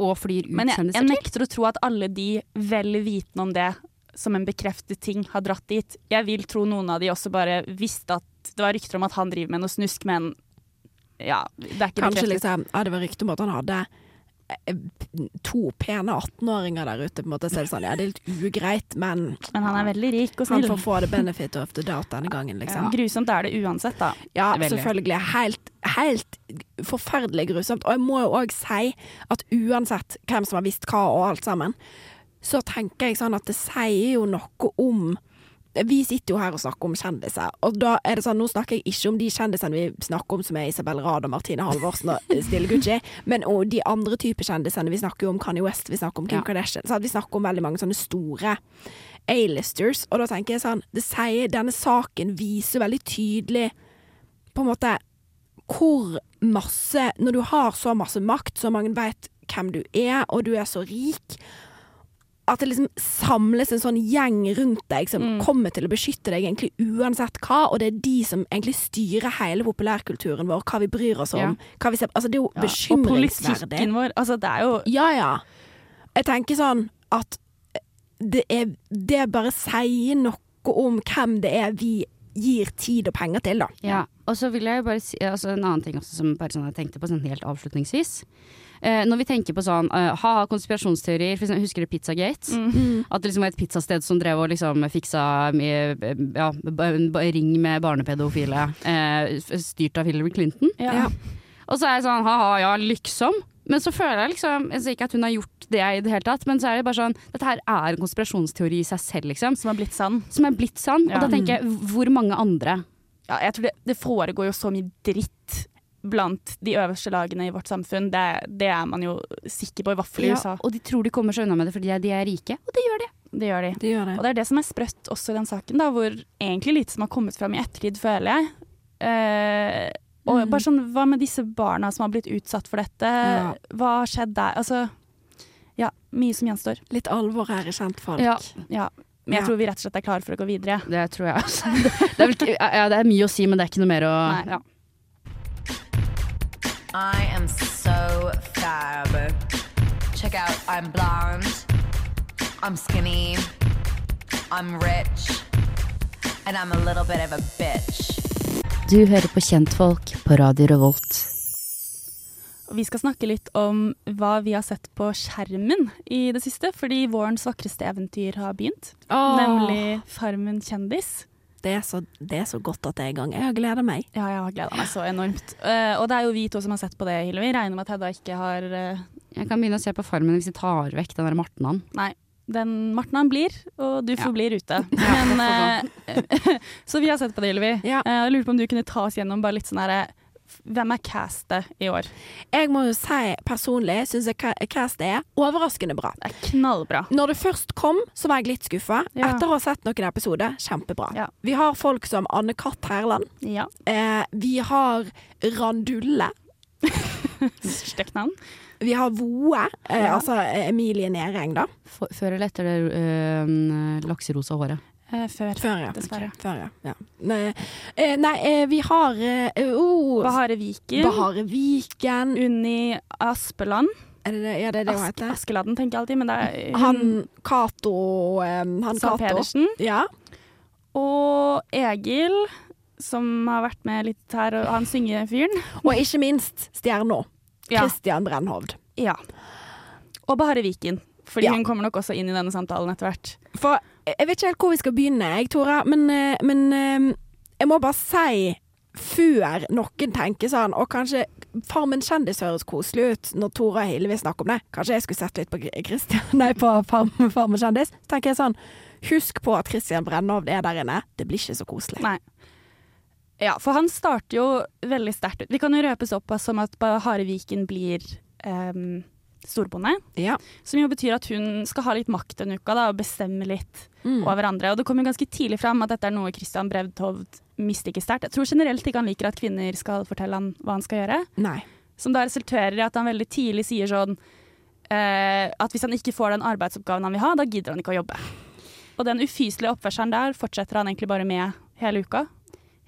og flyr ut Men jeg, jeg nekter å tro at alle de vel vitende om det som en bekreftet ting har dratt dit. Jeg vil tro noen av de også bare visste at det var rykter om at han driver med noe snusk, men ja, det er ikke Kanskje bekreftet. liksom Ja, det var rykter om at han hadde eh, to pene 18-åringer der ute, på en måte. Så er det sånn, ja, det er litt ugreit, men Men han er veldig rik og han får få det benefit of the doubt denne gangen, liksom. Grusomt er det uansett, da. Ja, Veldig. selvfølgelig. Helt, helt forferdelig grusomt. Og jeg må jo òg si at uansett hvem som har visst hva og alt sammen, så tenker jeg sånn at det sier jo noe om vi sitter jo her og snakker om kjendiser, og da er det sånn, nå snakker jeg ikke om de kjendisene vi snakker om som er Isabel Rad og Martine Halvorsen og *laughs* Stille Gucci, men og de andre typer kjendisene. Vi snakker jo om Kanye West, vi snakker om Kim Ja. Kardashian. Så vi snakker om veldig mange sånne store A-listers, og da tenker jeg sånn det sier, Denne saken viser veldig tydelig på en måte hvor masse Når du har så masse makt, så mange vet hvem du er, og du er så rik, at det liksom samles en sånn gjeng rundt deg som Mm. kommer til å beskytte deg egentlig uansett hva, og det er de som egentlig styrer hele populærkulturen vår, hva vi bryr oss om. Ja. Vi ser, altså det er jo Ja, Og politikken vår. Altså, det er jo Ja, ja. Jeg tenker sånn at det er Det bare sier noe om hvem det er vi gir tid og penger til, da. Ja, og så vil jeg jo bare si altså en annen ting også som bare sånn jeg tenkte på sånn helt avslutningsvis. Eh, når vi tenker på sånn eh, ha-ha, konspirasjonsteorier, for eksempel, husker du Pizzagate? Mm. At det liksom var et pizzasted som drev og liksom fiksa med, ja, ring med barnepedofile, eh, styrt av Hillary Clinton. ja. Ja. Og så er jeg sånn ha-ha, ja, liksom. Men så føler jeg liksom altså Ikke at hun har gjort det i det hele tatt, men så er det bare sånn Dette her er en konspirasjonsteori i seg selv, liksom. Som er blitt sann. Som er blitt sann. Ja. Og da tenker jeg, hvor mange andre Ja, jeg tror det, det foregår jo så mye dritt blant de øverste lagene i vårt samfunn. Det, det er man jo sikker på, i hvert fall i ja, USA. Og de tror de kommer seg unna med det fordi de er rike, og det gjør de. Det gjør de. Det gjør det. Og det er det som er sprøtt også i den saken, da, hvor egentlig lite som har kommet fram i ettertid, føler jeg. Eh, og mm. bare sånn, hva med disse barna som har blitt utsatt for dette? Ja. Hva har skjedd der? Altså, ja, mye som gjenstår. Litt alvor her i kjentfolk. Ja. Ja. Men jeg Ja. tror vi rett og slett er klare for å gå videre. Det tror jeg også. *laughs* Det er, vel ja, det er mye å si, men det er ikke noe mer å Nei. ja. I am so fab. Check out, I'm blonde, I'm skinny, I'm rich, and I'm a little bit of a bitch. Du hører på Kjentfolk på Radio Revolt. Vi skal snakke litt om hva vi har sett på skjermen i det siste, fordi vårens vakreste eventyr har begynt. Åh, Nemlig Farmen kjendis. Det, er så, det er så godt at det er i gang. Jeg har gleda meg. Ja, jeg har gleda meg så enormt. Uh, og det er jo vi to som har sett på det, Hillevi. Regner med at Hedda ikke har uh... Jeg kan begynne å se på Farmen hvis de tar vekk den der Martnan. Nei. Den Marten han blir, og du Ja. forblir ute. *laughs* Men, uh, *laughs* så vi har sett på det, Hillevi. Ja. Jeg lurer på om du kunne ta oss gjennom bare litt sånn herre Hvem er castet i år? Jeg må jo si personlig syns jeg ca- castet er overraskende bra. Det er knallbra. Når det først kom, så var jeg litt skuffa. Ja. Etter å ha sett noen episoder, kjempebra. Ja. Vi har folk som Anne Katt Herland. Ja. Eh, vi har Randulle. *laughs* Stygt navn. Vi har Voe, eh, Ja. altså Emilie Næreng, da. For, før eller etter det øh, lakserosa håret. Eh, før. Før, ja. Dessverre. Før, ja. ja. Nei, eh, nei eh, vi har oh, Bahare Viken. Bahare Viken. Unni Aspeland. Er det det, ja, det er det hun heter? Askeladden, tenker jeg alltid, men det er Han Cato Han Sam Cato. Pedersen. Ja. Og Egil, som har vært med litt her, og han syngefyren. *laughs* Og ikke minst stjerna. Ja. Christian Brennhovd. ja. Og Bahare Viken. Fordi Ja. hun kommer nok også inn i denne samtalen etter hvert. For jeg vet ikke helt hvor vi skal begynne, jeg, Tora, men, eh, men eh, jeg må bare si før noen tenker sånn, og kanskje Farmen kjendis høres koselig ut når Tora og Hillevi snakker om det. Kanskje jeg skulle sett litt på Christian, *laughs* nei, på Farmen, Farmen kjendis. Så tenker jeg sånn, husk på at Christian Brennhovd er der inne. Det blir ikke så koselig. Nei. Ja, for han starter jo veldig sterkt ut. Vi kan jo røpe såpass som at Bahare Viken blir um, storbonde. Ja. Som jo betyr at hun skal ha litt makt denne uka da, og bestemme litt Mm. over andre. Og det kommer ganske tidlig fram at dette er noe Christian Brevtovd misliker sterkt. Jeg tror generelt ikke han liker at kvinner skal fortelle han hva han skal gjøre. Nei. Som da resulterer i at han veldig tidlig sier sånn eh, at hvis han ikke får den arbeidsoppgaven han vil ha, da gidder han ikke å jobbe. Og den ufyselige oppførselen der fortsetter han egentlig bare med hele uka.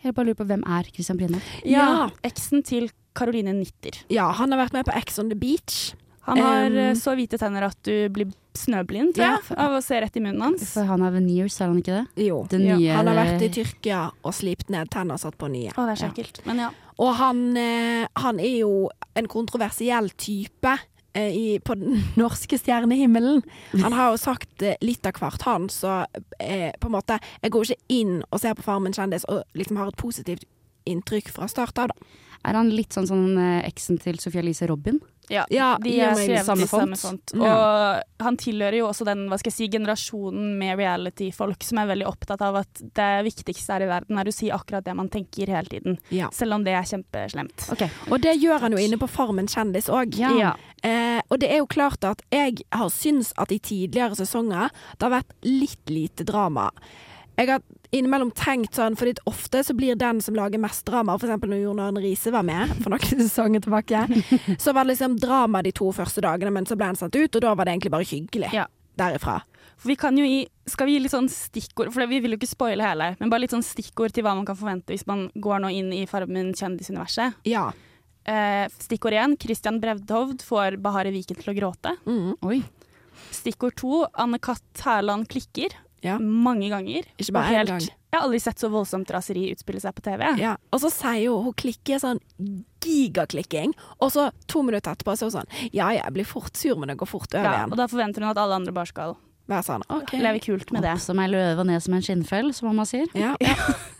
Jeg bare lurer på hvem er Christian Brennholt? Ja. Eksen til Caroline Nitter. Ja, han har vært med på Ex on the Beach. Han har Um, så hvite tenner at du blir snøblind, jeg, Ja. av å se rett i munnen hans. For han har veneers, er han ikke det? Jo. Ja, nye Han har vært i Tyrkia og slipt ned tenner og satt på nye. Å, det er så ekkelt. Men ja. Og han, eh, han er jo en kontroversiell type eh, i, på den *laughs* norske stjernehimmelen. Han har jo sagt litt av hvert, han, så eh, på en måte Jeg går ikke inn og ser på Farmen kjendis og liksom har et positivt inntrykk fra start av, da. Er han litt sånn som eh, eksen til Sophia Elise Robin? Ja, Ja, de er skrevet samme i samme font. font. Og han tilhører jo også den hva skal jeg si, generasjonen med reality-folk som er veldig opptatt av at det viktigste her i verden er å si akkurat det man tenker hele tiden. Ja. Selv om det er kjempeslemt. Okay. Og det gjør han jo inne på Farmen kjendis òg. Ja. Eh, og det er jo klart at jeg har syntes at i tidligere sesonger det har vært litt lite drama. Jeg har innimellom tenkt sånn, fordi ofte så blir den som lager mest drama, eksempel når Jon Arne Riise var med for noen *laughs* sesonger tilbake, så var det liksom drama de to første dagene, men så ble han sendt ut, og da var det egentlig bare hyggelig. Ja. derifra. For vi kan jo gi, skal vi gi litt sånn stikkord, for vi vil jo ikke spoile hele, men bare litt sånn stikkord til hva man kan forvente hvis man går nå inn i Farmen kjendisuniverset. Ja. Eh, stikkord én, Christian Brevdhovd får Bahareh Viken til å gråte. Mm. Oi. Stikkord to, Anne Katt Hærland klikker. Ja. Mange ganger. Ikke bare helt, gang. Jeg har aldri sett så voldsomt raseri utspille seg på TV. Ja. Og så sier jo hun klikker sånn gigaklikking, og så to minutter etterpå så er hun sånn Ja, ja, jeg blir fort sur, men det går fort over Ja, igjen. og da forventer hun at alle andre bare skal Være sånn OK. leve kult med det. Opp som ei løve og ned som en skinnfell, som mamma sier. Ja. *laughs* *laughs*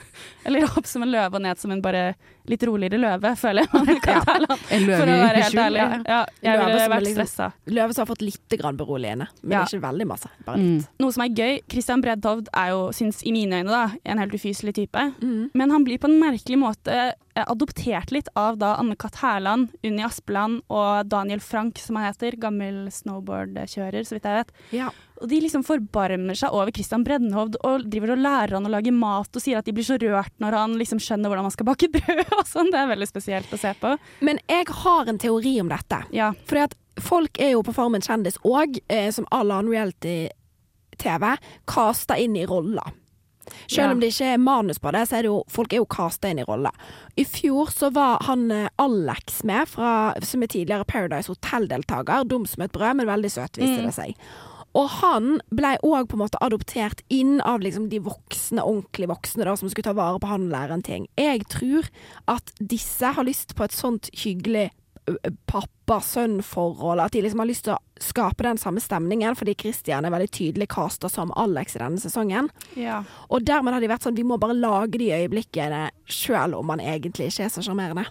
Eller opp som en løve og ned som en bare litt roligere løve, føler jeg. Anne-Kat. *laughs* Hærland. En løve For å i være helt skjul, ærlig. ja. Jeg Løve ville vært liksom- stressa. Løve som har fått litt beroligende, men Ja. ikke veldig masse. Bare Mm. Noe som er gøy, Christian Bredtovd er jo, syns i mine øyne, da, en helt ufyselig type. Mm. Men han blir på en merkelig måte eh, adoptert litt av da Anne-Kat. Hærland, Unni Aspeland og Daniel Frank, som han heter. Gammel snowboardkjører, så vidt jeg vet. Ja. Og de liksom forbarmer seg over Christian Brennhovd og driver og lærer han å lage mat og sier at de blir så rørt når han liksom skjønner hvordan man skal bake brød *laughs* og sånn. Det er veldig spesielt å se på. Men jeg har en teori om dette. Ja. Fordi at folk er jo på Farmen kjendis òg, eh, som all annen reality-TV, kasta inn i roller. Selv Ja. om det ikke er manus på det, så er det jo folk er jo kasta inn i roller. I fjor så var han eh, Alex med, fra, som er tidligere Paradise Hotel-deltaker. Dum som et brød, men veldig søt, viste Mm. det seg. Og han ble òg på en måte adoptert inn av liksom de voksne, ordentlig voksne, da, som skulle ta vare på han og lære en ting. Jeg tror at disse har lyst på et sånt hyggelig pappa-sønn-forhold. At de liksom har lyst til å skape den samme stemningen, fordi Christian er veldig tydelig casta som Alex i denne sesongen. ja. Og dermed har de vært sånn vi må bare lage de øyeblikkene sjøl om han egentlig ikke er så sjarmerende.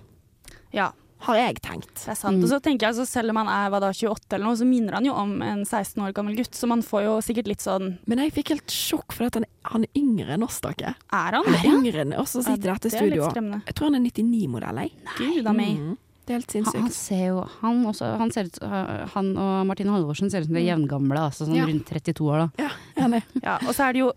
ja. Har jeg tenkt. Det er sant. Og så tenker jeg altså, Selv om han er hva da, 28 eller noe, så minner han jo om en 16 år gammel gutt. Så man får jo sikkert litt sånn Men jeg fikk helt sjokk, for at han, han er yngre enn oss, dere. Er han Han er yngre enn oss og sitter i dette det er litt studioet. Jeg tror han er 99-modell, jeg. Gud a meg. Mm. Det er helt Han, han sinnssykt. ser jo Han, også, han, ser ut, han og Martine Halvorsen ser ut som de er jevngamle, altså sånn Ja. rundt 32 år, da. Ja, enig. Ja, og så er det jo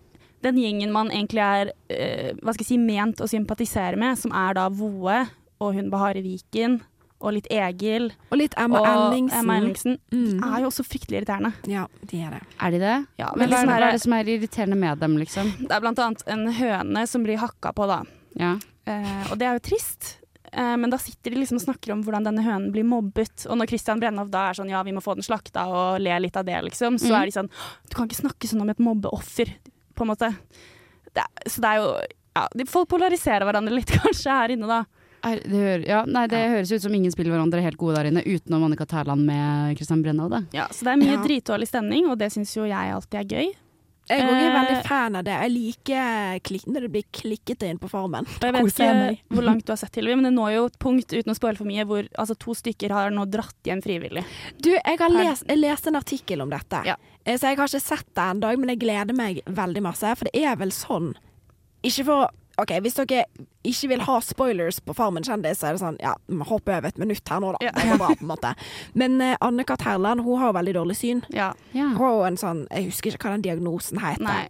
den gjengen man egentlig er eh, hva skal jeg si, ment å sympatisere med, som er da Voe og hun Bahare Viken og litt Egil Og litt Emma og Ellingsen. Emma Ellingsen. Mm. Er jo også fryktelig irriterende. Ja, de er det. Er de det? Ja, Men men det, hva er det som er irriterende med dem, liksom? Det er blant annet en høne som blir hakka på, da. Ja. Eh, og det er jo trist. Eh, men da sitter de liksom og snakker om hvordan denne hønen blir mobbet. Og når Christian Brennhoff da er sånn ja, vi må få den slakta og le litt av det, liksom, så mm. er de sånn du kan ikke snakke sånn om et mobbeoffer, på en måte. Det er, så det er jo ja, Folk polariserer hverandre litt *laughs* kanskje her inne, da. Er, det, hører, ja, nei, det høres ut som ingen spiller hverandre helt gode der inne, utenom Annika Tærland med Christian Brenna. Ja, så det er mye Ja. dritdårlig stemning, og det syns jo jeg alltid er gøy. Jeg er Eh, veldig fan av det. Jeg liker klik når det blir klikket inn på formen. Jeg vet ikke hvor langt du har sett, Hilvi, men det når jo et punkt, uten å spoile for mye, hvor altså, to stykker har nå dratt hjem frivillig. Du, jeg har lest, jeg leste en artikkel om dette. Ja. Eh, Så jeg har ikke sett det ennå, men jeg gleder meg veldig masse. For det er vel sånn Ikke for OK, hvis dere ikke vil ha spoilers på Farmen kjendis, så er det sånn Ja, hopp over et minutt her nå, da. Det går bra, på en måte. Men uh, Anne-Kat. Herland, hun har jo veldig dårlig syn. Ja. Ja. Hun har jo en sånn Jeg husker ikke hva den diagnosen heter. Nei.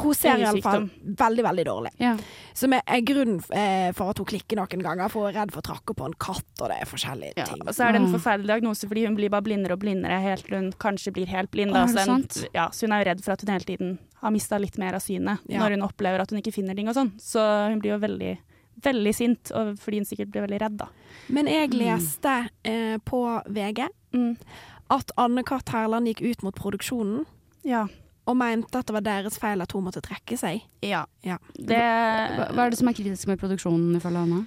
Hun ser i alle fall veldig, veldig dårlig. Ja. Som er, er grunnen eh, for at hun klikker noen ganger, for hun er redd for å trakke på en katt, og det er forskjellige Ja, ting. og så er det en Mm. forferdelig diagnose fordi hun blir bare blindere og blindere helt til hun kanskje blir helt blind. Er Så, den, ja, så hun er jo redd for at hun hele tiden har mista litt mer av synet Ja. når hun opplever at hun ikke finner ting og sånn. Så hun blir jo veldig, veldig sint, og fordi hun sikkert blir veldig redd, da. Men jeg leste eh, på VG Mm. at Anne-Kat. Herland gikk ut mot produksjonen Ja. og mente at det var deres feil at hun måtte trekke seg. ja. Ja. Det Hva, hva er det som er kritisk med produksjonen, ifølge Anna?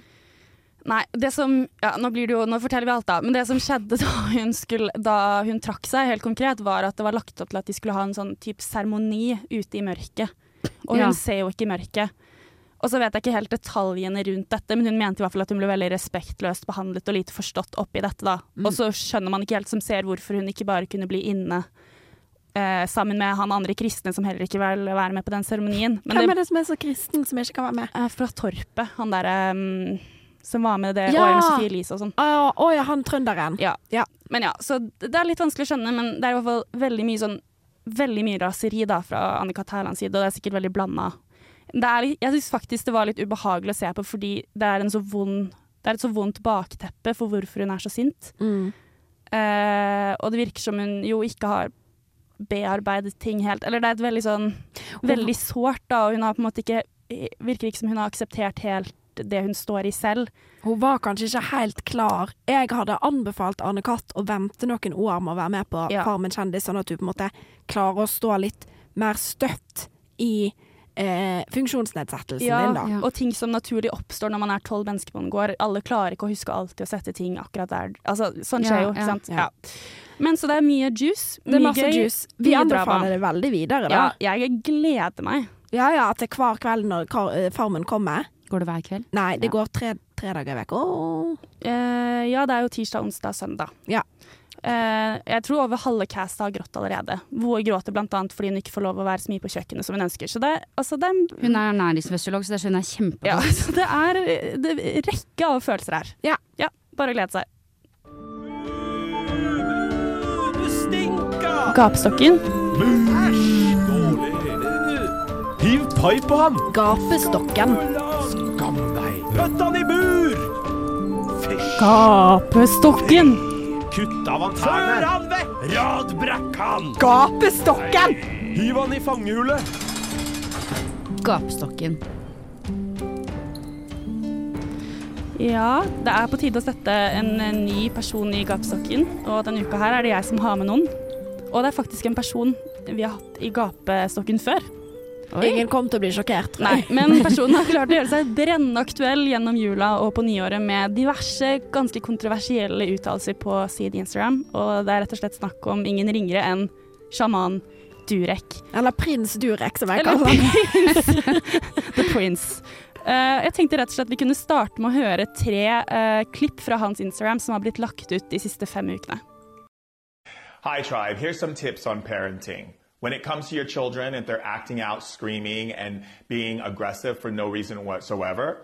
Nei, det som ja, nå, blir det jo, nå forteller vi alt, da. Men det som skjedde *laughs* da hun, skulle, da hun trakk seg, helt konkret, var at det var lagt opp til at de skulle ha en sånn type seremoni ute i mørket. Og hun Ja. ser jo ikke i mørket. Og så vet jeg ikke helt detaljene rundt dette, men hun mente i hvert fall at hun ble veldig respektløst behandlet og lite forstått oppi dette, da. Mm. Og så skjønner man ikke helt som ser hvorfor hun ikke bare kunne bli inne eh, sammen med han andre kristne som heller ikke vil være med på den seremonien. Hvem er det som er så kristen som ikke kan være med? Eh, fra Torpet, han derre um, som var med det Ja. året med Sofie Elise og sånn. Å å ja, han trønderen. Ja. Ja. Men ja, så det er litt vanskelig å skjønne, men det er i hvert fall veldig mye sånn Veldig mye raseri da fra Annika Tærlands side, og det er sikkert veldig blanda. Jeg syns faktisk det var litt ubehagelig å se på, fordi det er, en så vond, det er et så vondt bakteppe for hvorfor hun er så sint. Mm. Uh, og det virker som hun jo ikke har bearbeidet ting helt. Eller det er et veldig sånn Veldig sårt, da, og hun har på en måte ikke Virker ikke som hun har akseptert helt det hun står i selv. Hun var kanskje ikke helt klar. Jeg hadde anbefalt Anne Katt å vente noen år med å være med på Ja. Farmen kjendis, sånn at hun på en måte klarer å stå litt mer støtt i eh, funksjonsnedsettelsen Ja, din, da. Ja. og ting som naturlig oppstår når man er tolv mennesker på en gård. Alle klarer ikke å huske alltid å sette ting akkurat der. Altså, sånn skjer Ja, jo, ikke sant. ja. Men så det er mye juice. Det er masse gøy. juice. Vi anbefaler det veldig videre, Ja, jeg gleder meg. Ja ja, til hver kveld når eh, Farmen kommer. Går det hver kveld? Nei, det Ja. går tre, tre dager i uka. Åh. Eh, ja, det er jo tirsdag, onsdag, søndag. Ja. Eh, jeg tror over halve castet har grått allerede. Hvor gråter annet fordi hun ikke får lov å være så mye på kjøkkenet som hun ønsker. Så det, altså, det Hun er ernæringsfysiolog, så det skjønner jeg kjempegodt. Ja, *laughs* så det er det rekke av følelser her. Ja. ja bare glede seg. Du stinker! Gapestokken. Æsj! Dårlig. Hiv pai på han! Gapestokken. Gapestokken! Kutt av han tærne! Før han vekk! Radbrekk han! Gapestokken! Hiv han i fangehullet! Gapestokken. Ja, det er på tide å sette en, eh, ny person i gapestokken. Og denne uka her er det jeg som har med noen. Og det er faktisk en person vi har hatt i gapestokken før. Ingen kom til å bli sjokkert, tror Nei, men *laughs* personen har klart å gjøre seg brennaktuell gjennom jula og på nyåret med diverse ganske kontroversielle uttalelser på sin Instagram. Og det er rett og slett snakk om ingen ringere enn sjaman Durek. Eller prins Durek, som jeg kaller han. *laughs* The Prince. Uh, jeg tenkte rett og slett vi kunne starte med å høre tre uh, klipp fra hans Instagram som har blitt lagt ut de siste fem ukene. Hi, tribe. Here's some tips on parenting. When it comes to your children, if they're acting out, screaming, and being aggressive for no reason whatsoever,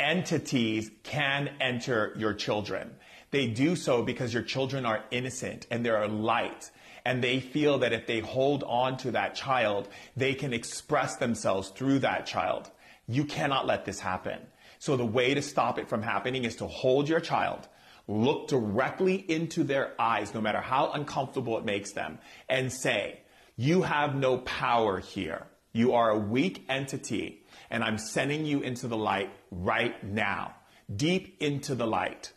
entities can enter your children. They do so because your children are innocent and they're light. And they feel that if they hold on to that child, they can express themselves through that child. You cannot let this happen. So the way to stop it from happening is to hold your child, look directly into their eyes, no matter how uncomfortable it makes them, and say, You have no power here. You are a weak entity, and I'm sending you into the light right now, deep into the light.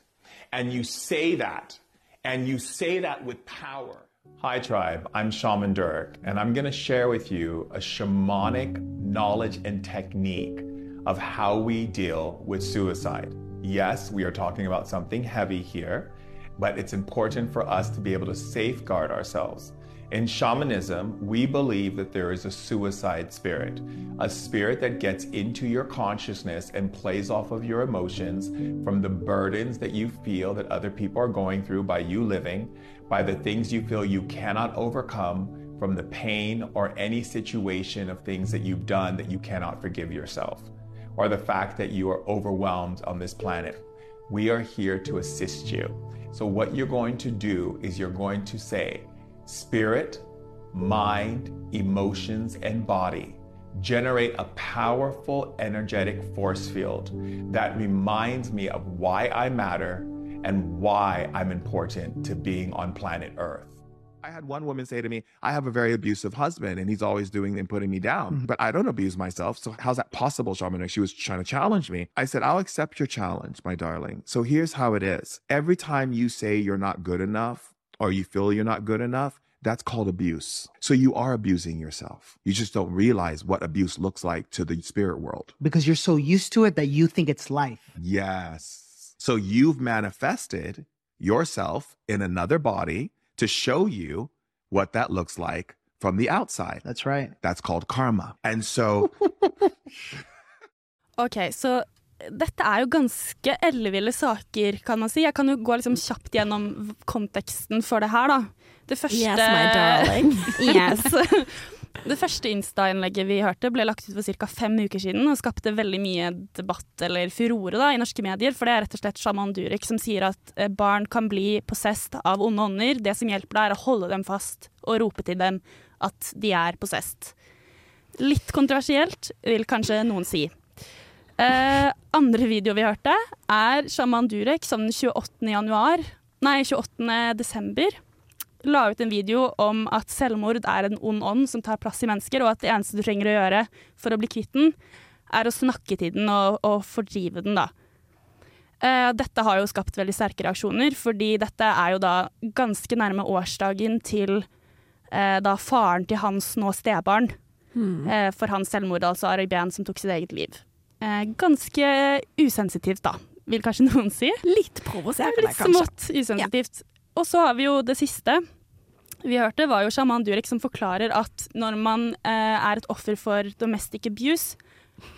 And you say that, and you say that with power. Hi, tribe. I'm Shaman Durek, and I'm going to share with you a shamanic knowledge and technique of how we deal with suicide. Yes, we are talking about something heavy here, but it's important for us to be able to safeguard ourselves. In shamanism, we believe that there is a suicide spirit, a spirit that gets into your consciousness and plays off of your emotions from the burdens that you feel that other people are going through by you living, by the things you feel you cannot overcome, from the pain or any situation of things that you've done that you cannot forgive yourself, or the fact that you are overwhelmed on this planet. We are here to assist you. So, what you're going to do is you're going to say, Spirit, mind, emotions, and body generate a powerful energetic force field that reminds me of why I matter and why I'm important to being on planet Earth. I had one woman say to me, I have a very abusive husband and he's always doing and putting me down, mm-hmm. but I don't abuse myself. So how's that possible, Shaman? She was trying to challenge me. I said, I'll accept your challenge, my darling. So here's how it is. Every time you say you're not good enough or you feel you're not good enough, that's called abuse. So you are abusing yourself. You just don't realize what abuse looks like to the spirit world. because you're so used to it that you think it's life. Yes. So you've manifested yourself in another body to show you what that looks like from the outside. That's right. That's called karma. And so *laughs* *laughs* *laughs* Ok, så dette er jo ganske elleville saker, kan man si. Jeg kan jo gå liksom kjapt gjennom konteksten for det her, da. Det første Yes, my darling. *laughs* yes. *laughs* Det første Insta-innlegget vi hørte, ble lagt ut for ca. fem uker siden og skapte veldig mye debatt eller furore da, i norske medier. For det er rett og slett sjaman Durek som sier at eh, barn kan bli possessed av onde ånder. Det som hjelper deg, er å holde dem fast og rope til dem at de er possessed. Litt kontroversielt, vil kanskje noen si. Eh, andre video vi hørte, er sjaman Durek som den 28. januar Nei, 28. desember la ut en video om at selvmord er en ond ånd som tar plass i mennesker, og at det eneste du trenger å gjøre for å bli kvitt den, er å snakke til den og, og fordrive den, da. Eh, dette har jo skapt veldig sterke reaksjoner, fordi dette er jo da ganske nærme årsdagen til eh, da faren til hans nå stebarn eh, for hans selvmord, altså Arabian som tok sitt eget liv. Eh, ganske usensitivt, da, vil kanskje *laughs* noen si. Litt provoserende, Litt smått usensitivt. Og så har vi jo det siste. Vi hørte var jo sjaman Durek som forklarer at når man eh, er et offer for domestic abuse,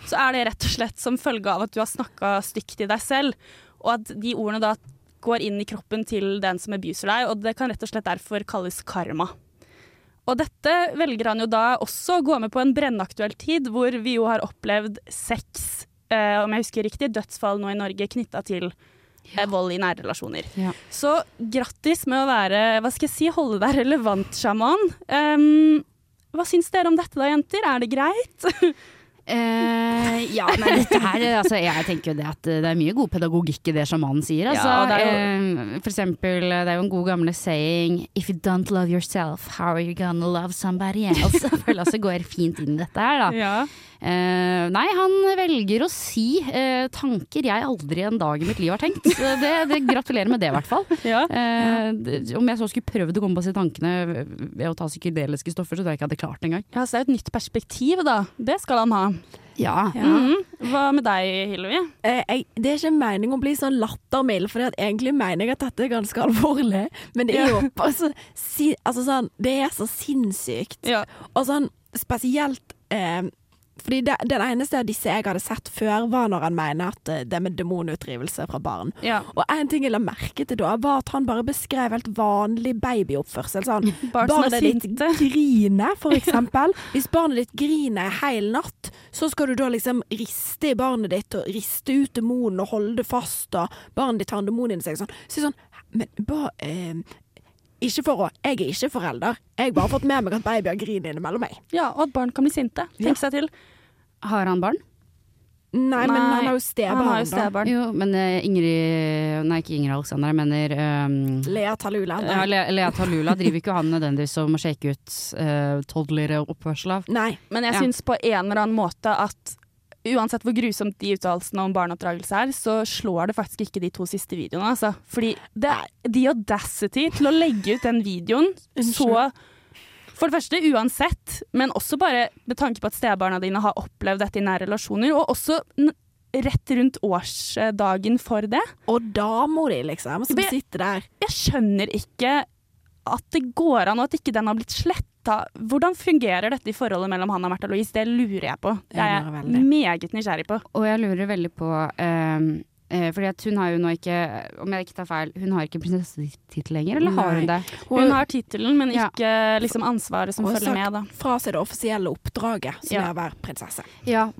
så er det rett og slett som følge av at du har snakka stygt til deg selv, og at de ordene da går inn i kroppen til den som abuser deg, og det kan rett og slett derfor kalles karma. Og dette velger han jo da også å gå med på en brennaktuell tid, hvor vi jo har opplevd seks, eh, om jeg husker riktig, dødsfall nå i Norge knytta til ja. vold i nære relasjoner. Ja. Så grattis med å være, hva skal jeg si, holde deg relevant, sjaman. Um, hva syns dere om dette da, jenter? Er det greit? *laughs* Eh, ja, nei, dette her altså, Jeg tenker jo det at det er mye god pedagogikk i det sjamanen sier. Altså. Ja, det er eh, for eksempel, det er jo en god gamle saying If you don't love yourself, how are you gonna love somebody else? *laughs* Føler altså går fint inn i dette her, da. Ja. Eh, nei, han velger å si eh, tanker jeg aldri en dag i mitt liv har tenkt. Det, det Gratulerer med det, i hvert fall. *laughs* Ja. Eh, om jeg så skulle prøvd å komme på disse tankene ved å ta psykedeliske stoffer, så tror jeg ikke jeg hadde klart det engang. Ja, så det er jo et nytt perspektiv, da. Det skal han ha. Ja. Mhm. Hva med deg, Hillevi? Eh, jeg, det er ikke meningen å bli sånn lattermild, for egentlig mener jeg at dette er ganske alvorlig. Men det er jo bare så, si, altså sånn, Det er så sinnssykt. Ja. Og sånn spesielt eh, fordi det, Den eneste av disse jeg hadde sett før, var når han mener at det det med demonutdrivelse fra barn. Ja. Og en ting jeg la merke til da, var at han bare beskrev helt vanlig babyoppførsel. Sånn, *laughs* er barnet ditt *laughs* griner, for eksempel. Hvis barnet ditt griner hele hel natt, så skal du da liksom riste i barnet ditt og riste ut demonen og holde det fast, og barnet ditt har en demon inni seg. Sånn. Så sånn, men ba, eh, ikke for å Jeg er ikke forelder. Jeg har bare fått med meg at babyer griner innimellom meg. ja, og at barn kan bli sinte. Ja. Tenk seg til. Har han barn? Nei, men han har jo stebarn. Han har jo stebarn. Jo, men uh, Ingrid Nei, ikke Ingrid Alexander, jeg mener um, Lea Talula. ja, Lea, Lea Talula driver ikke han nødvendigvis om å shake ut uh, toddlere oppførsel av. Nei. Men jeg Ja. syns på en eller annen måte at uansett hvor grusomt de uttalelsene om barneoppdragelse er, så slår det faktisk ikke de to siste videoene. Altså. Fordi det er the audacity til å legge ut den videoen så For det første uansett, men også bare med tanke på at stebarna dine har opplevd dette i nære relasjoner, og også rett rundt årsdagen for det. Og dama di, liksom, som jeg, sitter der. Jeg skjønner ikke at det går an, og at ikke den har blitt sletta. Hvordan fungerer dette i forholdet mellom han og Märtha Louise? Det lurer jeg på. Det er Jeg meget nysgjerrig på. Og jeg lurer veldig på um, eh, fordi at hun har jo nå ikke, om jeg ikke tar feil, hun har ikke prinsessetittel lenger, eller har hun det? Hun har tittelen, men Ja. ikke liksom ansvaret som Og følger sagt med. da. Fra seg det offisielle oppdraget, som Ja. er å være prinsesse. Ja,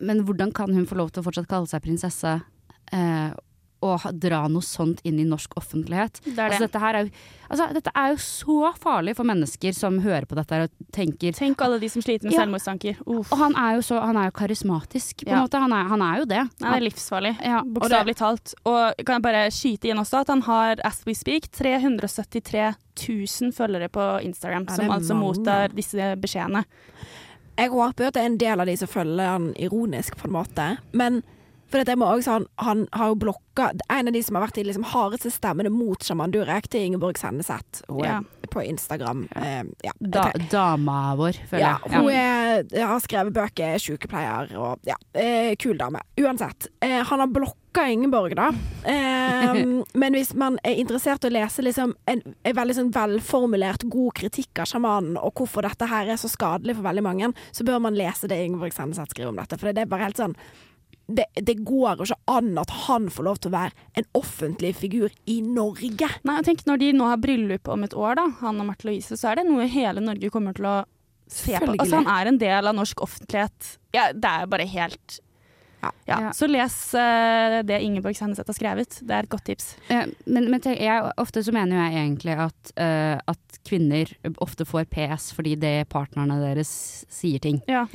men hvordan kan hun få lov til å fortsatt kalle seg prinsesse? eh, ha- dra noe sånt inn i norsk offentlighet. Det er Altså, dette, her er jo, altså, dette er jo så farlig for mennesker som hører på dette og tenker Tenk alle de som sliter med Ja. selvmordstanker. Uff. Og han er jo, så, han er jo karismatisk, på en Ja. måte. Han er, han er jo det. Han er livsfarlig, Ja, bokstavelig talt. Og kan jeg bare skyte inn også at han har, as we speak, 373 000 følgere på Instagram, som altså mange. mottar disse beskjedene. Jeg håper jo at det er en del av de som følger han ironisk, på en måte. Men for jeg må også, han, han har jo blokka En av de som har vært de liksom hardeste stemmene mot sjaman Durek, det er Ingeborg Senneset. Hun er på Instagram. Eh, ja. Da, dama vår, føler Ja, jeg. hun er, har skrevet bøker, er sykepleier og ja, eh, kul dame. Uansett. Eh, han har blokka Ingeborg, da. *laughs* Men hvis man er interessert i å lese liksom en, en veldig sånn velformulert, god kritikk av sjamanen, og hvorfor dette her er så skadelig for veldig mange, så bør man lese det Ingeborg Senneset skriver om dette. For det er bare helt sånn det, det går jo ikke an at han får lov til å være en offentlig figur i Norge. Nei, og tenk Når de nå har bryllup om et år, da, han og Marte Louise, så er det noe hele Norge kommer til å se på. Altså, han er en del av norsk offentlighet. Ja, det er bare helt Ja. Ja. Ja. Så les uh, det Ingeborg Sandneseth har skrevet. Det er et godt tips. Ja, Men, men tenk, jeg, ofte så mener jeg egentlig at, uh, at kvinner ofte får PS fordi det partnerne deres sier ting. Ja.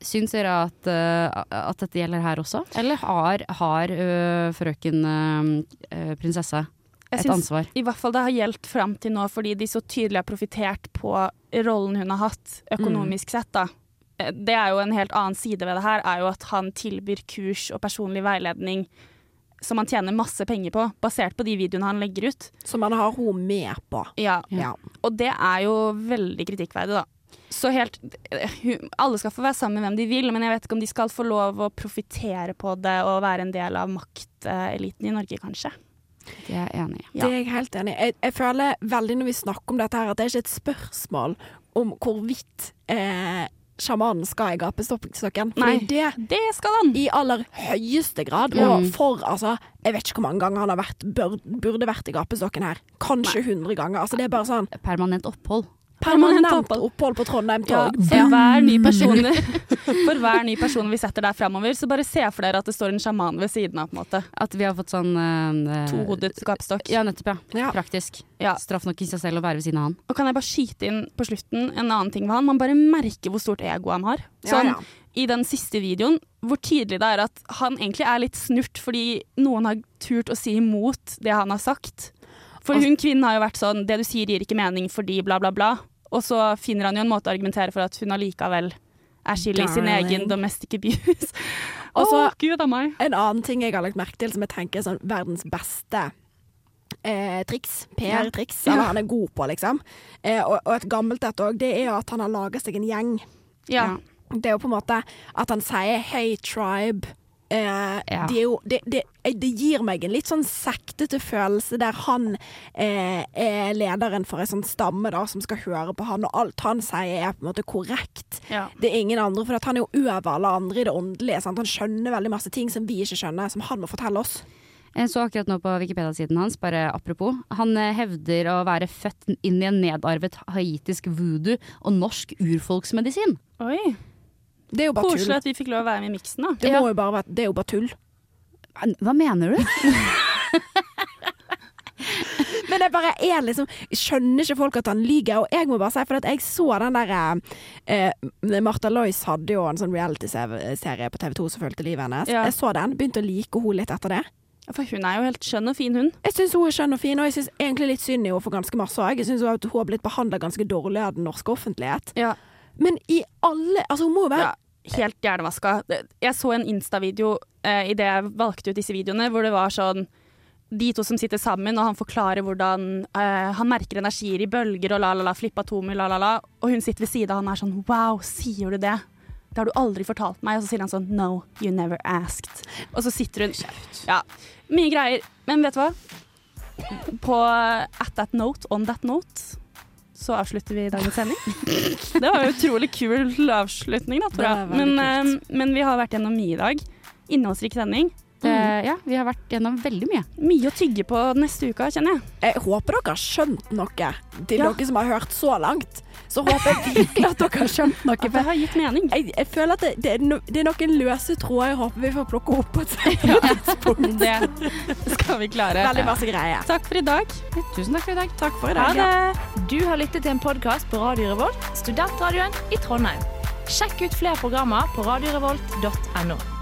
Syns dere at, eh, at dette gjelder her også? Eller har, har frøken prinsesse Jeg et syns ansvar. i hvert fall det har gjeldt fram til nå, fordi de så tydelig har profitert på rollen hun har hatt, økonomisk sett. da. Eh, Det er jo en helt annen side ved det her, er jo at han tilbyr kurs og personlig veiledning som han tjener masse penger på, basert på de videoene han legger ut. Som han har hun med på. Ja, Ja. Og det er jo veldig kritikkverdig, da. Så helt Alle skal få være sammen med hvem de vil, men jeg vet ikke om de skal få lov å profitere på det og være en del av makteliten i Norge, kanskje. Det er jeg enig i. Ja. Det er jeg helt enig i. Jeg, jeg føler veldig når vi snakker om dette her, at det er ikke et spørsmål om hvorvidt eh, sjamanen skal i gapestokken. Nei. Det Det skal han! i aller høyeste grad. Mm. Og for altså Jeg vet ikke hvor mange ganger han har vært, bør, burde vært i gapestokken her. Kanskje 100 ganger. Altså Det er bare sånn Permanent opphold. Permanent Permanent opphold, på Trondheim Ja, for, hver ny person, *laughs* for hver ny person vi setter der framover, så bare se for dere at det står en sjaman ved siden av. på en måte. At vi har fått sånn uh, Tohodet gapestokk. Ja, nettopp. ja. Ja. Praktisk. Ja. Straff nok i seg selv å være ved siden av han. Og kan jeg bare skyte inn på slutten en annen ting med han? Man bare merker hvor stort ego han har. Sånn, ja. I den siste videoen, hvor tydelig det er at han egentlig er litt snurt fordi noen har turt å si imot det han har sagt. For Altså- hun kvinnen har jo vært sånn 'det du sier gir ikke mening fordi bla, bla, bla'. Og så finner han jo en måte å argumentere for at hun allikevel er skyld i sin egen domestic abuse. *laughs* Og så- Å, gud av meg. En annen ting jeg har lagt merke til som jeg tenker er sånn verdens beste eh, triks, PR-triks, eller han er god på, liksom. Eh, og, og et gammelt et òg, det er jo at han har laga seg en gjeng. Ja. Det er jo på en måte at han sier 'hey, tribe'. Eh, Ja. det, jo, det, det, det gir meg en litt sånn sektete følelse der han eh, er lederen for en sånn stamme da, som skal høre på han, og alt han sier er på en måte korrekt. Ja. Det er ingen andre, for at han er jo over alle andre i det åndelige. Sant? Han skjønner veldig masse ting som vi ikke skjønner, som han må fortelle oss. Jeg så akkurat nå på Wikipedia-siden hans, bare apropos. Han eh, hevder å være født inn i en nedarvet haitisk voodoo og norsk urfolksmedisin. Oi. Det er jo bare Koselig tull. at vi fikk lov å være med i miksen, da. Det, Ja. må jo bare være, det er jo bare tull. Hva mener du? *laughs* Men jeg bare er liksom Skjønner ikke folk at han lyver? Og jeg må bare si, for at jeg så den der eh, Martha Lois hadde jo en sånn reality-serie på TV2 som fulgte livet hennes. Ja. Jeg så den, begynte å like henne litt etter det. For hun er jo helt skjønn og fin, hun. Jeg syns hun er skjønn og fin, og jeg syns egentlig litt synd i henne for ganske masse òg. Jeg syns hun har blitt behandla ganske dårlig av den norske offentlighet. Ja. Men i alle Altså, hun må jo være Ja, helt hjernevaska. Jeg så en Insta-video eh, idet jeg valgte ut disse videoene, hvor det var sånn de to som sitter sammen, og han forklarer hvordan eh, han merker energier i bølger og la, la, la, flippatomer, la, la, la. Og hun sitter ved siden av han er sånn Wow, sier du det? Det har du aldri fortalt meg. Og så sier han sånn No, you never asked. Og så sitter hun Ja, mye greier. Men vet du hva? På At that note, on that note, så avslutter vi dagens sending. Det var jo utrolig kul avslutning, da, tror jeg. Men, eh, men vi har vært gjennom mye i dag. Innholdsrik sending. Det, ja, vi har vært gjennom veldig mye. Mye å tygge på neste uke, kjenner jeg. Jeg håper dere har skjønt noe, til Ja. dere som har hørt så langt. Så håper jeg virkelig at dere har skjønt noe. At det har gitt mening. jeg, jeg føler at det, det, er no, det er noen løse tråder jeg håper vi får plukke opp på et tidspunkt. Ja, *laughs* Det skal vi klare. Veldig masse greier. Takk for i dag. Tusen takk for i dag. Takk for i dag. Ha det. Du har lyttet til en podkast på Radio Revolt, studentradioen i Trondheim. Sjekk ut flere programmer på radiorevolt.no.